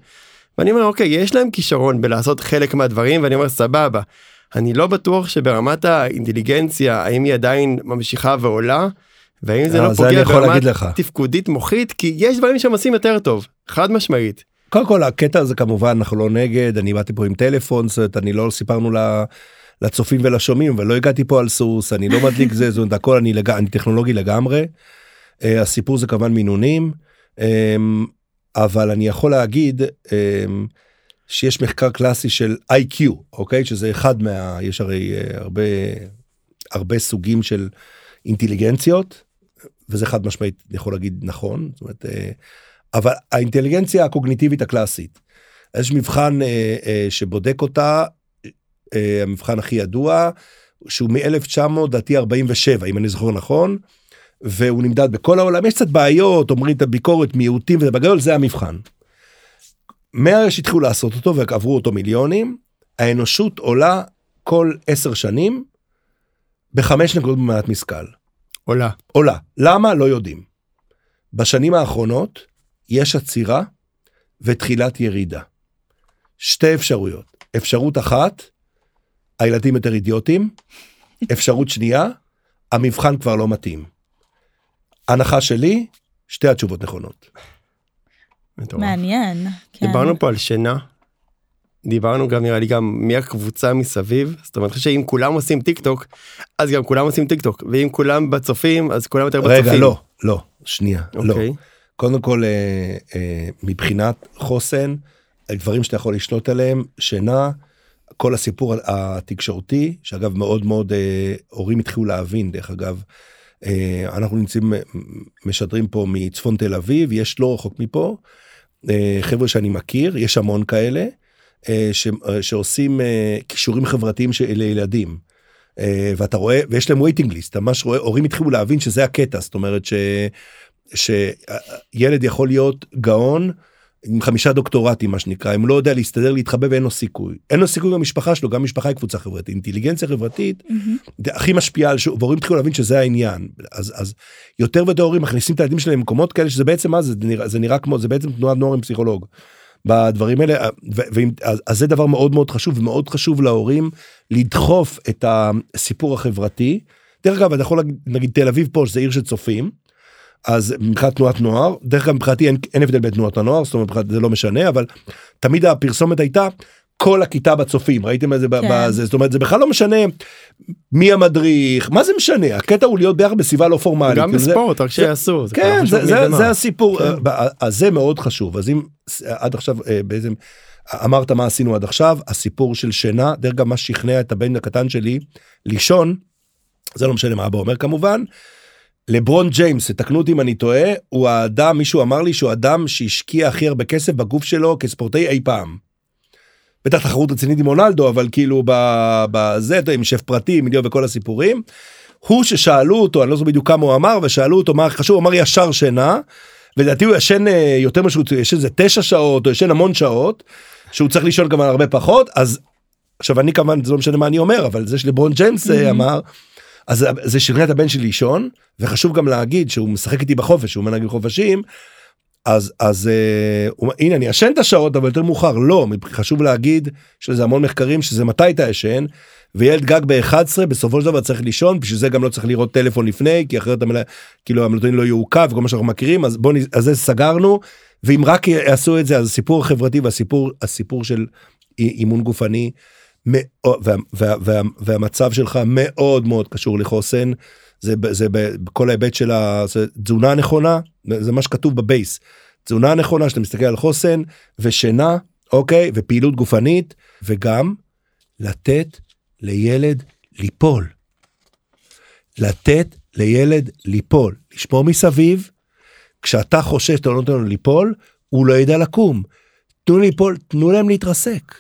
ואני אומר אוקיי יש להם כישרון בלעשות חלק מהדברים ואני אומר סבבה. אני לא בטוח שברמת האינטליגנציה האם היא עדיין ממשיכה ועולה. והאם זה אה, לא אני פוגע ברמת. תפקודית מוחית כי יש דברים שהם עושים יותר טוב חד משמעית. קודם כל הקטע הזה כמובן אנחנו לא נגד אני באתי פה עם טלפון זאת אומרת אני לא סיפרנו לצופים ולשומעים ולא הגעתי פה על סוס אני לא מדליק זה [laughs] זאת אומרת הכל אני, לג... אני טכנולוגי לגמרי. Uh, הסיפור זה כמובן מינונים um, אבל אני יכול להגיד um, שיש מחקר קלאסי של איי-קיו אוקיי שזה אחד מה יש הרי uh, הרבה הרבה סוגים של אינטליגנציות וזה חד משמעית אני יכול להגיד נכון זאת אומרת. Uh, אבל האינטליגנציה הקוגניטיבית הקלאסית. יש מבחן אה, אה, שבודק אותה, אה, המבחן הכי ידוע, שהוא מ-1900 דעתי 47 אם אני זוכר נכון, והוא נמדד בכל העולם, יש קצת בעיות, אומרים את הביקורת, מיעוטים, וזה בגדול זה המבחן. מהרגע שהתחילו לעשות אותו ועברו אותו מיליונים, האנושות עולה כל עשר שנים בחמש נקודות במעט משכל. עולה. עולה. למה? לא יודעים. בשנים האחרונות יש עצירה ותחילת ירידה. שתי אפשרויות. אפשרות אחת, הילדים יותר אידיוטים. אפשרות שנייה, המבחן כבר לא מתאים. הנחה שלי, שתי התשובות נכונות. מעניין. כן. דיברנו פה על שינה. דיברנו גם נראה לי גם מי הקבוצה מסביב זאת אומרת שאם כולם עושים טיק טוק אז גם כולם עושים טיק טוק ואם כולם בצופים אז כולם יותר בצופים. רגע, לא, לא, שנייה, לא. קודם כל, אה, אה, מבחינת חוסן, דברים שאתה יכול לשלוט עליהם, שינה, כל הסיפור התקשורתי, שאגב מאוד מאוד אה, הורים התחילו להבין, דרך אגב, אה, אנחנו נמצאים, משדרים פה מצפון תל אביב, יש לא רחוק מפה, אה, חבר'ה שאני מכיר, יש המון כאלה, אה, ש, אה, שעושים אה, כישורים חברתיים של לילדים. אה, ואתה רואה, ויש להם waiting list, אתה ממש רואה, הורים התחילו להבין שזה הקטע, זאת אומרת ש... שילד יכול להיות גאון עם חמישה דוקטורטים מה שנקרא אם לא יודע להסתדר להתחבא ואין לו סיכוי אין לו סיכוי במשפחה שלו גם משפחה היא קבוצה חברתית אינטליגנציה חברתית. זה הכי משפיעה על שוק והורים התחילו להבין שזה העניין אז אז יותר ויותר הורים מכניסים את הילדים שלהם למקומות כאלה שזה בעצם מה זה זה נראה, זה נראה כמו זה בעצם תנועת נוער עם פסיכולוג. בדברים האלה ו- ואם, אז, אז זה דבר מאוד מאוד חשוב ומאוד חשוב להורים לדחוף את הסיפור החברתי. דרך אגב אתה יכול להגיד נגיד תל אביב פה שזה עיר של צופים. אז מבחינת תנועת נוער דרך אגב מבחינתי אין, אין הבדל בין תנועת הנוער זאת אומרת זה לא משנה אבל תמיד הפרסומת הייתה כל הכיתה בצופים ראיתם את זה כן. בזה זאת אומרת זה בכלל לא משנה מי המדריך מה זה משנה הקטע הוא להיות ביחד בסביבה לא פורמלית גם כאילו זה- בספורט רק שיעשו. זה כן זה, זה. זה הסיפור כן. אז זה מאוד חשוב אז אם עד עכשיו אה, בעצם אמרת מה עשינו עד עכשיו הסיפור של שינה דרך אגב מה שכנע את הבן הקטן שלי לישון זה לא משנה מה אבא אומר כמובן. לברון ג'יימס תקנו אותי אם אני טועה הוא האדם מישהו אמר לי שהוא אדם שהשקיע הכי הרבה כסף בגוף שלו כספורטאי אי פעם. בטח תחרות רצינית עם רונלדו אבל כאילו בזה עם שף פרטי מיליון וכל הסיפורים. הוא ששאלו אותו אני לא זוכר בדיוק כמה הוא אמר ושאלו אותו מה חשוב הוא אמר ישר שינה. ולדעתי הוא ישן אה, יותר משהו ישן איזה תשע שעות או ישן המון שעות שהוא צריך לישון כמובן הרבה פחות אז עכשיו אני כמובן זה לא משנה מה אני אומר אבל זה שלברון ג'יימס אה, Mhm. אמר. אז זה שכנע את הבן שלי לישון וחשוב גם להגיד שהוא משחק איתי בחופש הוא מנהג חופשים. אז אז הוא, הנה אני ישן את השעות אבל יותר מאוחר לא חשוב להגיד שיש לזה המון מחקרים שזה מתי אתה ישן וילד גג ב-11 בסופו של דבר צריך לישון בשביל זה גם לא צריך לראות טלפון לפני כי אחרת המלא, כאילו המלטונין לא יעוכב וכל מה שאנחנו מכירים אז בוא אז זה סגרנו ואם רק יעשו את זה אז הסיפור החברתי והסיפור הסיפור של אי- אימון גופני וה, וה, וה, והמצב שלך מאוד מאוד קשור לחוסן זה זה בכל ההיבט של ה- זה תזונה נכונה זה מה שכתוב בבייס תזונה נכונה שאתה מסתכל על חוסן ושינה אוקיי? ופעילות גופנית, וגם לתת לילד ליפול. לתת לילד ליפול, לשמור מסביב, כשאתה חושש שאתה לא נותן לו ליפול, הוא לא ידע לקום. תנו ליפול, תנו להם להתרסק.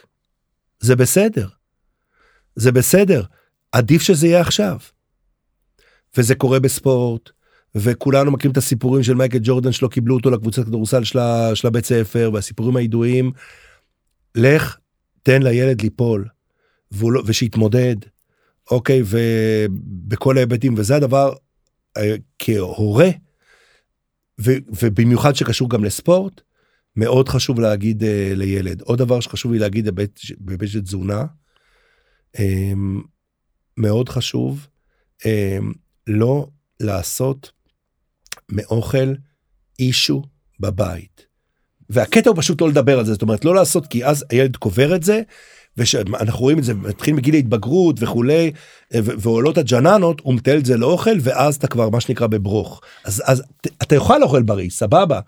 זה בסדר. זה בסדר. עדיף שזה יהיה עכשיו. וזה קורה בספורט, וכולנו מכירים את הסיפורים של מייקל ג'ורדן שלא קיבלו אותו לקבוצת כדורסל של, של הבית ספר, והסיפורים הידועים. לך, תן לילד ליפול, לא, ושיתמודד, אוקיי, ובכל ההיבטים, וזה הדבר, אה, כהורה, ו, ובמיוחד שקשור גם לספורט, מאוד חשוב להגיד uh, לילד. עוד דבר שחשוב לי להגיד בהיבט של תזונה, um, מאוד חשוב um, לא לעשות מאוכל אישו בבית. והקטע הוא פשוט לא לדבר על זה, זאת אומרת לא לעשות כי אז הילד קובר את זה, ואנחנו רואים את זה, מתחילים בגיל ההתבגרות וכולי, ועולות הג'ננות, הוא מטייל את זה לאוכל, ואז אתה כבר מה שנקרא בברוך. אז, אז אתה יכול לאכול בריא, סבבה,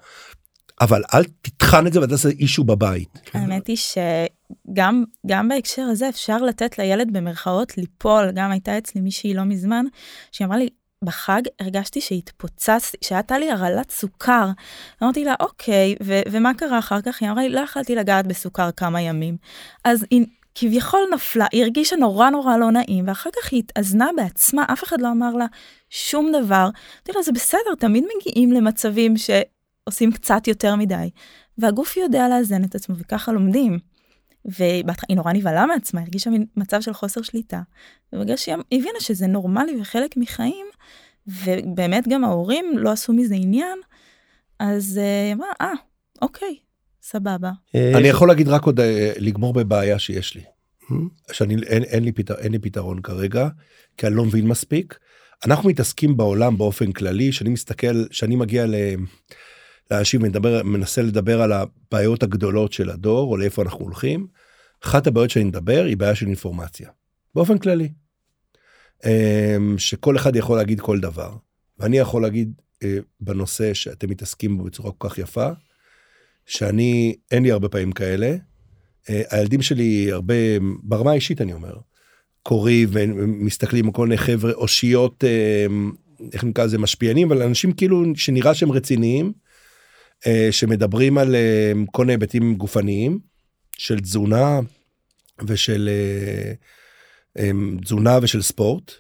אבל אל תטחן את זה ותעשה אישו בבית. האמת היא שגם גם בהקשר הזה אפשר לתת לילד במרכאות ליפול, גם הייתה אצלי מישהי לא מזמן, שהיא אמרה לי, בחג הרגשתי שהתפוצצתי, שהייתה לי הרעלת סוכר. אמרתי לה, אוקיי, ו- ומה קרה אחר כך? היא אמרה לי, לא יכלתי לגעת בסוכר כמה ימים. אז היא כביכול נפלה, היא הרגישה נורא נורא לא נעים, ואחר כך היא התאזנה בעצמה, אף אחד לא אמר לה שום דבר. אמרתי לה, זה בסדר, תמיד מגיעים למצבים שעושים קצת יותר מדי. והגוף יודע לאזן את עצמו, וככה לומדים. והיא נורא נבהלה מעצמה, הרגישה מין מצב של חוסר שליטה. ובגלל שהיא הבינה שזה נורמלי וחלק מחיים, ובאמת גם ההורים לא עשו מזה עניין, אז אה, היא אמרה, אה, אוקיי, סבבה. אה, אני יכול להגיד רק עוד, אה, לגמור בבעיה שיש לי. שאני, אין, אין, לי פתר, אין לי פתרון כרגע, כי אני לא מבין מספיק. אנחנו מתעסקים בעולם באופן כללי, שאני מסתכל, שאני מגיע ל... לאנשים מדבר, מנסה לדבר על הבעיות הגדולות של הדור, או לאיפה אנחנו הולכים. אחת הבעיות שאני מדבר היא בעיה של אינפורמציה, באופן כללי. אמ, שכל אחד יכול להגיד כל דבר. ואני יכול להגיד אה, בנושא שאתם מתעסקים בו בצורה כל כך יפה, שאני, אין לי הרבה פעמים כאלה. אה, הילדים שלי הרבה, ברמה האישית אני אומר, קוראים ומסתכלים על כל מיני חבר'ה, אושיות, אה, איך נקרא לזה, משפיענים, אבל אנשים כאילו שנראה שהם רציניים, שמדברים על כל מיני היבטים גופניים, של תזונה ושל תזונה ושל ספורט,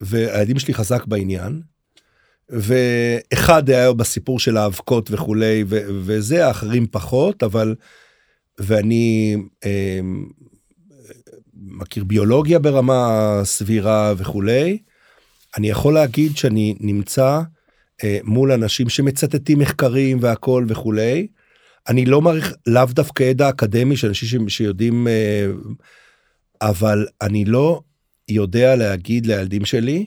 והילדים שלי חזק בעניין. ואחד היה בסיפור של האבקות וכולי, ו- וזה, האחרים פחות, אבל, ואני אה, מכיר ביולוגיה ברמה סבירה וכולי. אני יכול להגיד שאני נמצא אה, מול אנשים שמצטטים מחקרים והכל וכולי. אני לא מעריך לאו דווקא ידע אקדמי של אנשים שיודעים, אה, אבל אני לא יודע להגיד לילדים שלי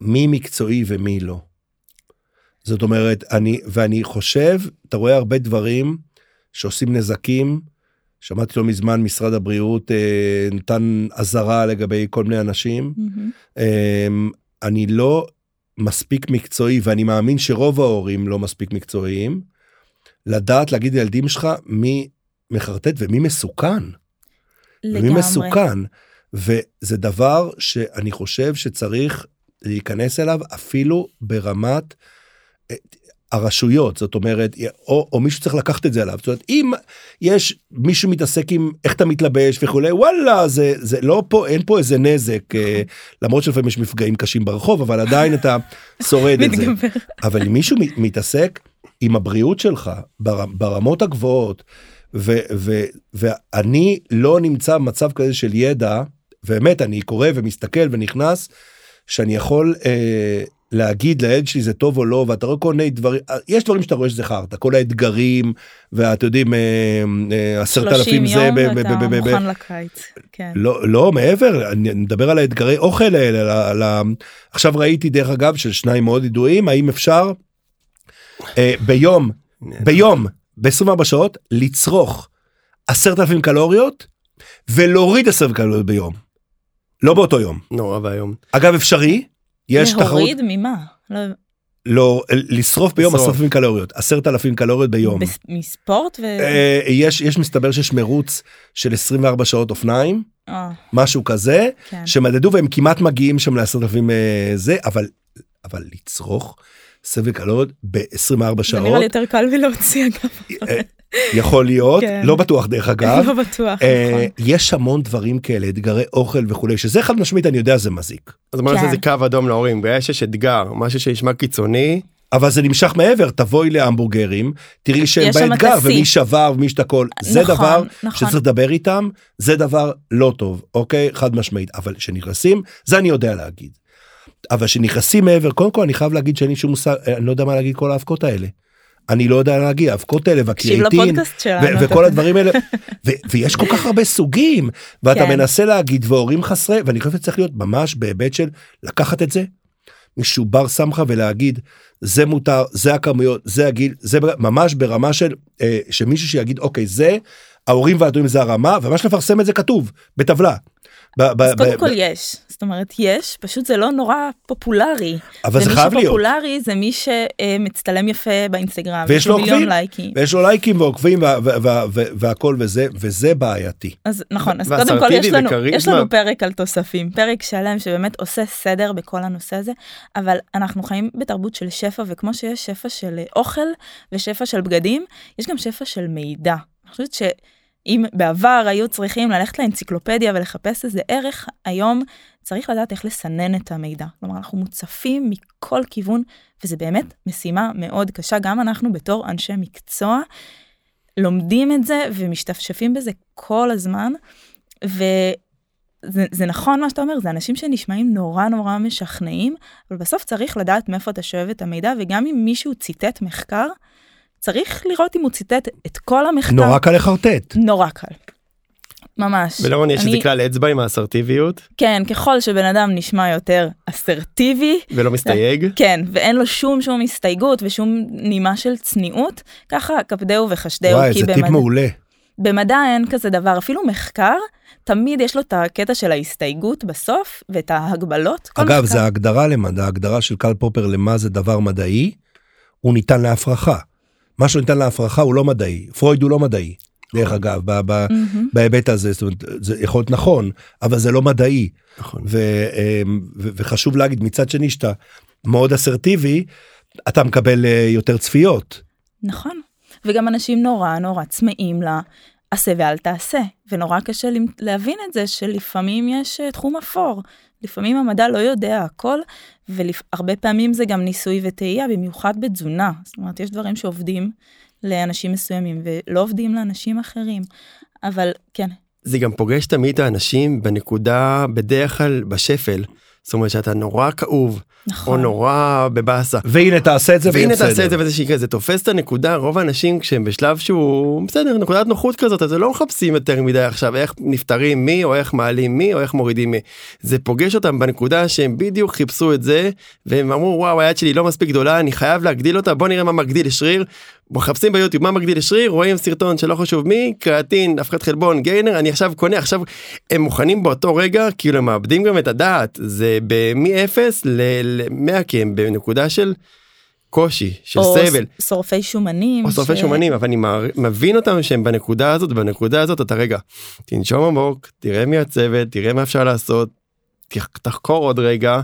מי מקצועי ומי לא. זאת אומרת, אני, ואני חושב, אתה רואה הרבה דברים שעושים נזקים. שמעתי לא מזמן משרד הבריאות אה, נתן אזהרה לגבי כל מיני אנשים. Mm-hmm. אה, אני לא מספיק מקצועי, ואני מאמין שרוב ההורים לא מספיק מקצועיים, לדעת להגיד לילדים שלך מי מחרטט ומי מסוכן. לגמרי. ומי מסוכן. וזה דבר שאני חושב שצריך להיכנס אליו אפילו ברמת אה, הרשויות זאת אומרת או, או מישהו צריך לקחת את זה עליו. זאת אומרת אם יש מישהו מתעסק עם איך אתה מתלבש וכולי וואלה זה זה לא פה אין פה איזה נזק אה, למרות שלפעמים יש מפגעים קשים ברחוב אבל עדיין אתה [laughs] שורד את זה. אבל אם מישהו מתעסק עם הבריאות שלך בר, ברמות הגבוהות ו, ו, ואני לא נמצא במצב כזה של ידע באמת אני קורא ומסתכל ונכנס שאני יכול אה, להגיד לילד שלי זה טוב או לא ואתה רואה כל מיני דברים יש דברים שאתה רואה שזה חרטא כל האתגרים ואתה יודעים אה, אה, עשרת אלפים זה מוכן לקיץ. כן. לא לא מעבר אני מדבר על האתגרי אוכל האלה עכשיו ראיתי דרך אגב של שניים מאוד ידועים האם אפשר אה, ביום ביום ב-24 שעות לצרוך עשרת אלפים קלוריות ולהוריד עשרת קלוריות ביום. לא באותו יום. נורא ואיום. אגב אפשרי, יש תחרות. להוריד ממה? לא... לא, לשרוף ביום. עשרת אלפים קלוריות, עשרת אלפים קלוריות ביום. בס- מספורט ו... אה, יש, יש מסתבר שיש מרוץ של 24 שעות אופניים, אה, משהו כזה, כן. שמדדו והם כמעט מגיעים שם לעשרת אלפים אה, זה, אבל, אבל לצרוך סבל קלוריות ב-24 זה נראה שעות, לי יותר קל מלהוציא אגב. אה, יכול להיות, כן. לא בטוח דרך אגב. לא בטוח, אה, נכון. יש המון דברים כאלה, אתגרי אוכל וכולי, שזה חד משמעית אני יודע זה מזיק. אז בוא נעשה כן. איזה קו אדום להורים, ברגע שיש אתגר, משהו שנשמע קיצוני, אבל זה נמשך מעבר, תבואי להמבורגרים, תראי שהם יש באתגר. ומי שבר ומי זה נכון, דבר נכון. שצריך לדבר איתם, זה דבר לא טוב, אוקיי? חד משמעית. אבל כשנכנסים, זה אני יודע להגיד. אבל כשנכנסים מעבר, קודם כל אני חייב להגיד שאין לי שום מושג, אני לא יודע מה להגיד כל האבקות האלה. אני לא יודע להגיד, האבקות האלה תקשיב והקריאטין, לפודקאסט שלנו. ו- אתה- וכל הדברים האלה, ויש כל כך הרבה סוגים, ואתה כן. מנסה להגיד, והורים חסרי, ואני חושב שצריך להיות ממש בהיבט של לקחת את זה, מישהו בר סמכה ולהגיד, זה מותר, זה הכמויות, זה הגיל, זה ממש ברמה של, אה, שמישהו שיגיד, אוקיי, זה, ההורים והדורים זה הרמה, וממש לפרסם את זה כתוב, בטבלה. אז קודם כל יש, אומרת יש, פשוט זה לא נורא פופולרי. אבל זה ומי חייב להיות. שפופולרי זה מי שמצטלם יפה באינסטגרם, ויש לו מיליון עוקבים. לייקים. ויש לו לייקים ועוקבים וה- וה- וה- וה- והכל וזה, וזה בעייתי. אז נכון, אז קודם כל יש לנו. יש לנו פרק על תוספים, פרק שלם שבאמת עושה סדר בכל הנושא הזה, אבל אנחנו חיים בתרבות של שפע, וכמו שיש שפע של אוכל ושפע של בגדים, יש גם שפע של מידע. אני חושבת שאם בעבר היו צריכים ללכת לאנציקלופדיה ולחפש איזה ערך, היום צריך לדעת איך לסנן את המידע. כלומר, אנחנו מוצפים מכל כיוון, וזה באמת משימה מאוד קשה. גם אנחנו בתור אנשי מקצוע, לומדים את זה ומשתפשפים בזה כל הזמן. וזה זה נכון מה שאתה אומר, זה אנשים שנשמעים נורא נורא משכנעים, אבל בסוף צריך לדעת מאיפה אתה שואב את המידע, וגם אם מישהו ציטט מחקר, צריך לראות אם הוא ציטט את כל המחקר. נורא קל לחרטט. נורא קל. ממש. ולרון יש איזה אני- כלל אצבע עם האסרטיביות, כן, ככל שבן אדם נשמע יותר אסרטיבי, ולא מסתייג. כן, ואין לו שום שום הסתייגות ושום נימה של צניעות, ככה קפדהו וחשדהו, וואי, זה טיפ במדע, מעולה. במדע אין כזה דבר, אפילו מחקר, תמיד יש לו את הקטע של ההסתייגות בסוף, ואת ההגבלות. אגב, מחקר. זה ההגדרה למדע, ההגדרה של קל פופר למה זה דבר מדעי, הוא ניתן להפרחה. מה שניתן להפרחה הוא לא מדעי, פרויד הוא לא מדעי, דרך אגב, ב- ב- מהמם. בהיבט הזה, זאת אומרת, זה יכול להיות נכון, אבל זה לא מדעי. נכון. ו- אמ, ו- וחשוב להגיד, מצד שני, שאתה מאוד אסרטיבי, אתה מקבל אה, יותר צפיות. נכון. וגם אנשים נורא נורא צמאים לה, עשה ואל תעשה, ונורא קשה להבין את זה שלפעמים יש אה, תחום אפור. לפעמים המדע לא יודע הכל, והרבה פעמים זה גם ניסוי וטעייה, במיוחד בתזונה. זאת אומרת, יש דברים שעובדים לאנשים מסוימים ולא עובדים לאנשים אחרים. אבל כן, זה גם פוגש תמיד את האנשים בנקודה, בדרך כלל בשפל. זאת אומרת שאתה נורא כאוב, או נכון. נורא בבאסה. והנה תעשה את זה והנה בסדר. תעשה את זה וזה שיקרה, זה תופס את הנקודה, רוב האנשים כשהם בשלב שהוא בסדר, נקודת נוחות כזאת, אז לא מחפשים יותר מדי עכשיו איך נפטרים מי, או איך מעלים מי, או איך מורידים מי. זה פוגש אותם בנקודה שהם בדיוק חיפשו את זה, והם אמרו וואו היד שלי לא מספיק גדולה, אני חייב להגדיל אותה, בוא נראה מה מגדיל לשריר. מחפשים ביוטיוב מה מגדיל לשריר, רואים סרטון שלא חשוב מי, קריאטין, הפחת חלבון, גיינר, אני עכשיו קונה, עכשיו הם מוכנים באותו רגע, כאילו הם מאבדים גם את הדעת, זה מ-0 ל-100 כי הם בנקודה של קושי, של או סבל. ס- שורפי שומנים. או שורפי ש- שומנים אבל אני מבין אותם שהם בנקודה הזאת בנקודה הזאת אתה רגע תנשום עמוק תראה מי הצוות תראה מה אפשר לעשות תח- תחקור עוד רגע.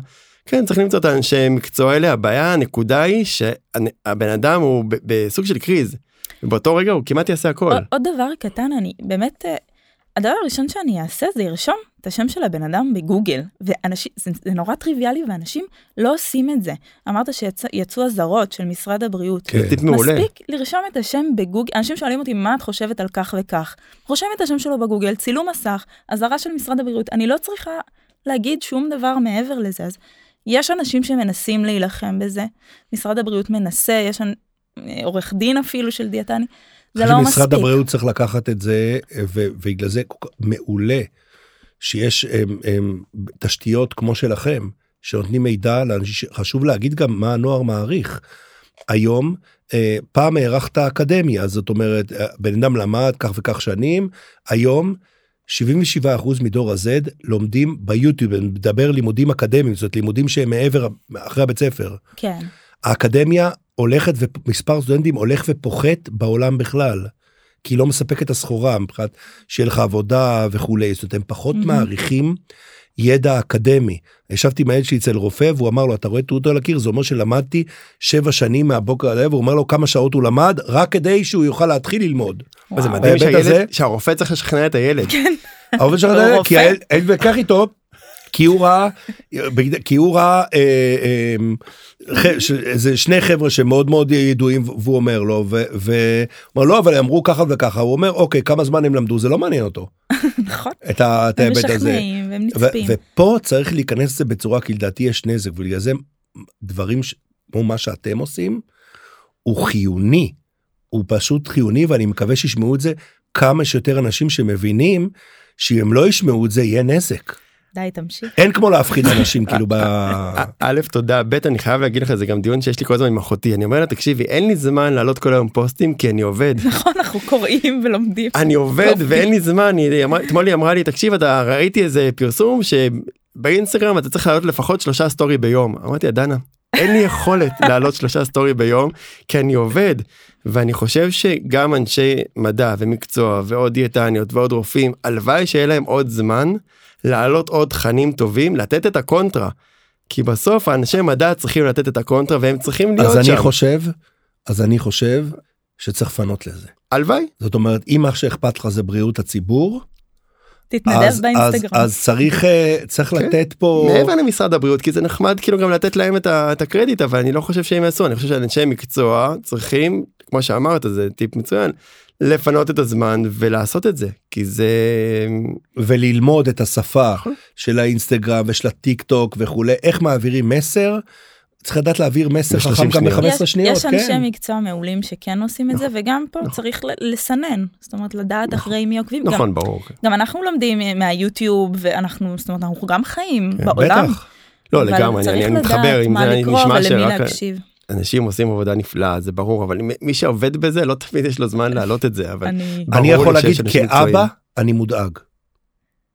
כן צריך למצוא את האנשי מקצוע האלה הבעיה הנקודה היא שהבן אדם הוא בסוג של קריז. ובאותו רגע הוא כמעט יעשה הכל. עוד, עוד דבר קטן, אני באמת, אה, הדבר הראשון שאני אעשה זה לרשום את השם של הבן אדם בגוגל, ואנשים, זה, זה נורא טריוויאלי ואנשים לא עושים את זה. אמרת שיצאו אזהרות של משרד הבריאות. כן. טיפ מעולה. מספיק לרשום את השם בגוגל, אנשים שואלים אותי מה את חושבת על כך וכך. רושם את השם שלו בגוגל, צילום מסך, אזהרה של משרד הבריאות, אני לא צריכה להגיד שום דבר מעבר לזה. אז יש אנשים שמנסים להילחם בזה, משרד הבריאות מנסה, יש אנ- אה, עורך דין אפילו של דיאטני, זה לא מספיק. שמשרד הבריאות צריך לקחת את זה, ובגלל זה מעולה שיש הם, הם, תשתיות כמו שלכם, שנותנים מידע לאנשים, חשוב להגיד גם מה הנוער מעריך. היום, אה, פעם הארכת אקדמיה, זאת אומרת, אה, בן אדם למד כך וכך שנים, היום 77% מדור ה-Z לומדים ביוטיוב, אני מדבר לימודים אקדמיים, זאת לימודים שהם מעבר, אחרי הבית ספר. כן. האקדמיה הולכת ומספר סטודנטים הולך ופוחת בעולם בכלל. כי היא לא מספקת את הסחורה מבחינת שיהיה לך עבודה וכולי, זאת אומרת הם פחות מהמם. מעריכים ידע אקדמי. ישבתי עם הילד שלי אצל רופא והוא אמר לו אתה רואה תעודות על הקיר זה אומר שלמדתי שבע שנים מהבוקר עד הערב, הוא אומר לו כמה שעות הוא למד רק כדי שהוא יוכל להתחיל ללמוד. אבל זה וואו. מדהים בהיבט הזה- שהילד, שהרופא צריך לשכנע את הילד. העובד שלך, הוא כי רופא. הילד הילד לקח איתו, כי הוא ראה, [laughs] כי הוא ראה, אה, אה, איזה שני חבר'ה שמאוד מאוד ידועים והוא אומר לו, ו- והוא אומר לא אבל אמרו ככה וככה, הוא אומר אוקיי כמה זמן הם למדו זה לא מעניין אותו, [laughs] נכון. את ההיבט הזה. והם נצפים. ופה צריך להיכנס לזה בצורה כי לדעתי יש נזק ובגלל זה דברים כמו מה שאתם עושים הוא חיוני הוא פשוט חיוני ואני מקווה שישמעו את זה כמה שיותר אנשים שמבינים שאם לא ישמעו את זה יהיה נזק די, תמשיך. אין כמו להפחיד אנשים כאילו ב... א' תודה ב' אני חייב להגיד לך זה גם דיון שיש לי כל הזמן עם אחותי אני אומר לה תקשיבי אין לי זמן לעלות כל היום פוסטים כי אני עובד. נכון, אנחנו קוראים ולומדים. אני עובד יופי. ואין לי זמן אתמול היא אמרה לי תקשיב אתה ראיתי איזה פרסום שבאינסטגרם אתה צריך לעלות לפחות שלושה סטורי ביום אמרתי לה דנה אין לי יכולת לעלות שלושה סטורי ביום כי אני עובד ואני חושב שגם אנשי מדע ומקצוע ועוד דיאטניות ועוד רופאים הלוואי שיהיה להם עוד זמן להעלות עוד תכנים טובים לתת את הקונטרה. כי בסוף האנשי מדע צריכים לתת את הקונטרה והם צריכים להיות אז שם. אני חושב אז אני חושב שצריך לפנות לזה הלוואי. זאת אומרת אם מה שאכפת לך זה בריאות הציבור תתנדב אז, אז, באינסטגרם. אז צריך אה, צריך כן. לתת פה מעבר למשרד הבריאות כי זה נחמד כאילו גם לתת להם את, ה, את הקרדיט אבל אני לא חושב שהם יעשו אני חושב שאנשי מקצוע צריכים כמו שאמרת זה טיפ מצוין לפנות את הזמן ולעשות את זה כי זה וללמוד את השפה נכון. של האינסטגרם ושל הטיק טוק וכולי איך מעבירים מסר. צריך לדעת להעביר מסר ב- 30 חכם גם שניות. ב-15 יש- שניות יש אנשי כן. מקצוע מעולים שכן עושים את זה, וגם פה צריך ל- לסנן. זאת אומרת, לדעת אחרי מי עוקבים. גם- נכון ברור גם אנחנו לומדים מהיוטיוב, ואנחנו, זאת אומרת, אנחנו גם חיים בעולם. כן, בטח. לא אבל לגמרי אני, צריך אני מתחבר לדעת עם מה זה לקרוא נשמע ולמי שרק להקשיב. אנשים עושים עבודה נפלאה זה ברור אבל מי- שעובד בזה לא תמיד יש לו זמן להעלות את זה אבל אני... יכול להגיד אנשים כאבא. אני מודאג.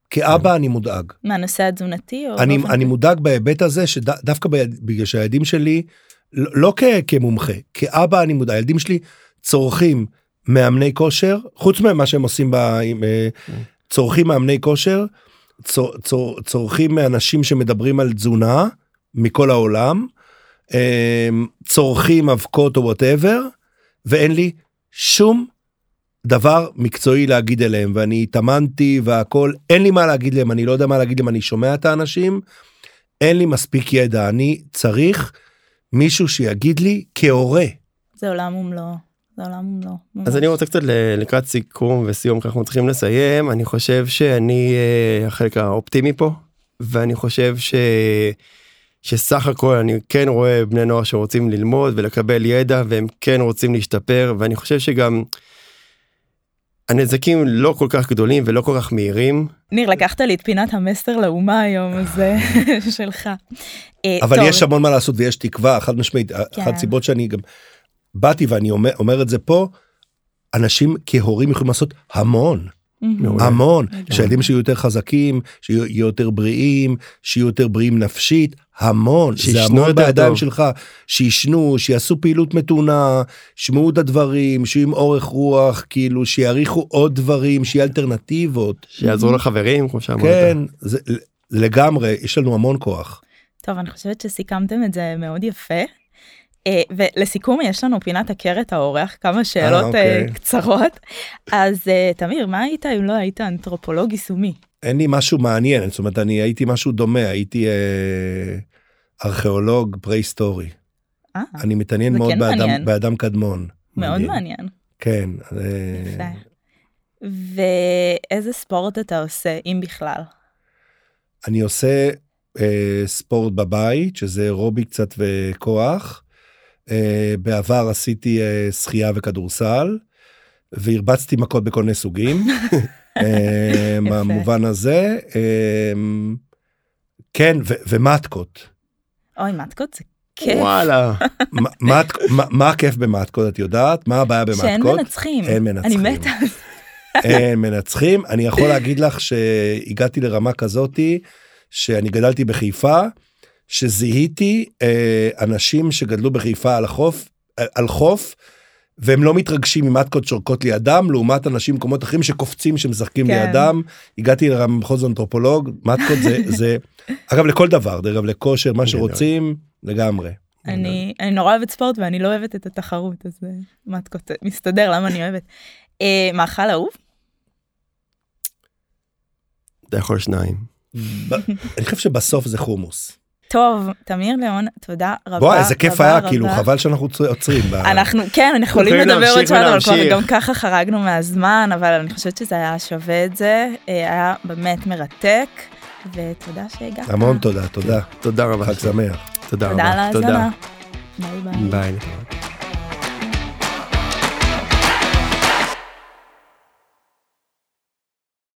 כאבא אני מודאג. מהנושא התזונתי או... אני אני? מודאג בהיבט הזה שדווקא בגלל שהילדים שלי לא לא כ- כמומחה כאבא אני מודאג הילדים שלי צורכים מאמני כושר חוץ ממה שהם עושים ב- עם, אה, צורכים מאמני כושר צור- צור- צורכים מאנשים שמדברים על תזונה מכל העולם צורכים אבקות או וואטאבר ואין לי שום דבר מקצועי להגיד אליהם ואני התאמנתי והכל אין לי מה להגיד להם אני לא יודע מה להגיד להם אני שומע את האנשים אין לי מספיק ידע אני צריך מישהו שיגיד לי כהורה זה עולם ומלואו. זה עולם ומלואו. אז. אני רוצה קצת לקראת סיכום וסיום כי אנחנו צריכים לסיים אני חושב שאני אה, החלק האופטימי פה ואני חושב ש... שסך הכל אני כן רואה בני נוער שרוצים ללמוד ולקבל ידע והם כן רוצים להשתפר ואני חושב שגם הנזקים לא כל כך גדולים ולא כל כך מהירים ניר, לקחת לי את פינת המסר לאומה היום, אז זה [laughs] שלך. אה, אבל טוב, יש המון מה לעשות ויש תקווה חד משמעית כן. אחת הסיבות שאני גם באתי ואני אומר, אומר את זה פה אנשים כהורים יכולים לעשות המון. המון. שהילדים שיהיו יותר חזקים שיהיו יהיו יותר בריאים שיהיו יותר בריאים נפשית המון זה שישנו המון בידיים טוב. שלך שישנו שיעשו פעילות מתונה שמעו את הדברים שיהיו עם אורך רוח כאילו שיעריכו עוד דברים שיהיה אלטרנטיבות שיעזרו לחברים כמו שאמרת. כן זה, זה לגמרי יש לנו המון כוח. טוב, אני חושבת שסיכמתם את זה מאוד יפה. אה, ולסיכום, יש לנו פינת הכרת האורח, כמה שאלות אה, אוקיי. קצרות. אז אה, תמיר, מה היית אם לא היית אנתרופולוג יישומי? אין לי משהו מעניין זאת אומרת אני הייתי משהו דומה הייתי אה, ארכיאולוג פרה-היסטורי אה, אני מתעניין מאוד כן באדם, מעניין. באדם קדמון. מאוד מעניין. כן. אה, יפה. ואיזה ספורט אתה עושה, אם בכלל? אני עושה אה, ספורט בבית שזה אירובי קצת וכוח. אה, בעבר עשיתי אה, שחייה וכדורסל והרבצתי מכות בכל מיני סוגים. [laughs] אה, במובן הזה. אה, כן ומטקות. אוי, מתקות זה כיף. וואלה. [laughs] מה- הכיף במטקות את יודעת מה הבעיה שאין במטקות? מנצחים. אין מנצחים. אני מתה. [laughs] אין מנצחים אני יכול להגיד לך שהגעתי לרמה כזאתי שאני גדלתי בחיפה שזיהיתי אה, אנשים שגדלו בחיפה על החוף, אה, על חוף, והם לא מתרגשים ממטקות שורקות לידם, לעומת אנשים במקומות אחרים שקופצים שמשחקים כן. לידם. הגעתי למחוז אנתרופולוג, מטקות זה, [laughs] זה, אגב לכל דבר, דרך אגב לכושר, מה. שרוצים, לגמרי. אני, אני נורא אוהבת ספורט ואני לא אוהבת את התחרות, אז אה, מתקות, מסתדר למה אני אוהבת. אה, מאכל אהוב? אתה יכול שניים. אני חושב שבסוף זה חומוס. טוב, תמיר ליאון, תודה רבה. בוא, איזה כיף רבה, היה, רבה. כאילו, חבל שאנחנו עוצרים. אנחנו, כן, אנחנו יכולים לדבר עוד שעות, אבל כבר. גם ככה חרגנו מהזמן, אבל אני חושבת שזה היה שווה את זה. אה, היה באמת מרתק, ותודה שהגעת. המון תודה, תודה. תודה רבה. חג שמח. תודה תודה על רבה. ההאזנה. ביי ביי. ביי.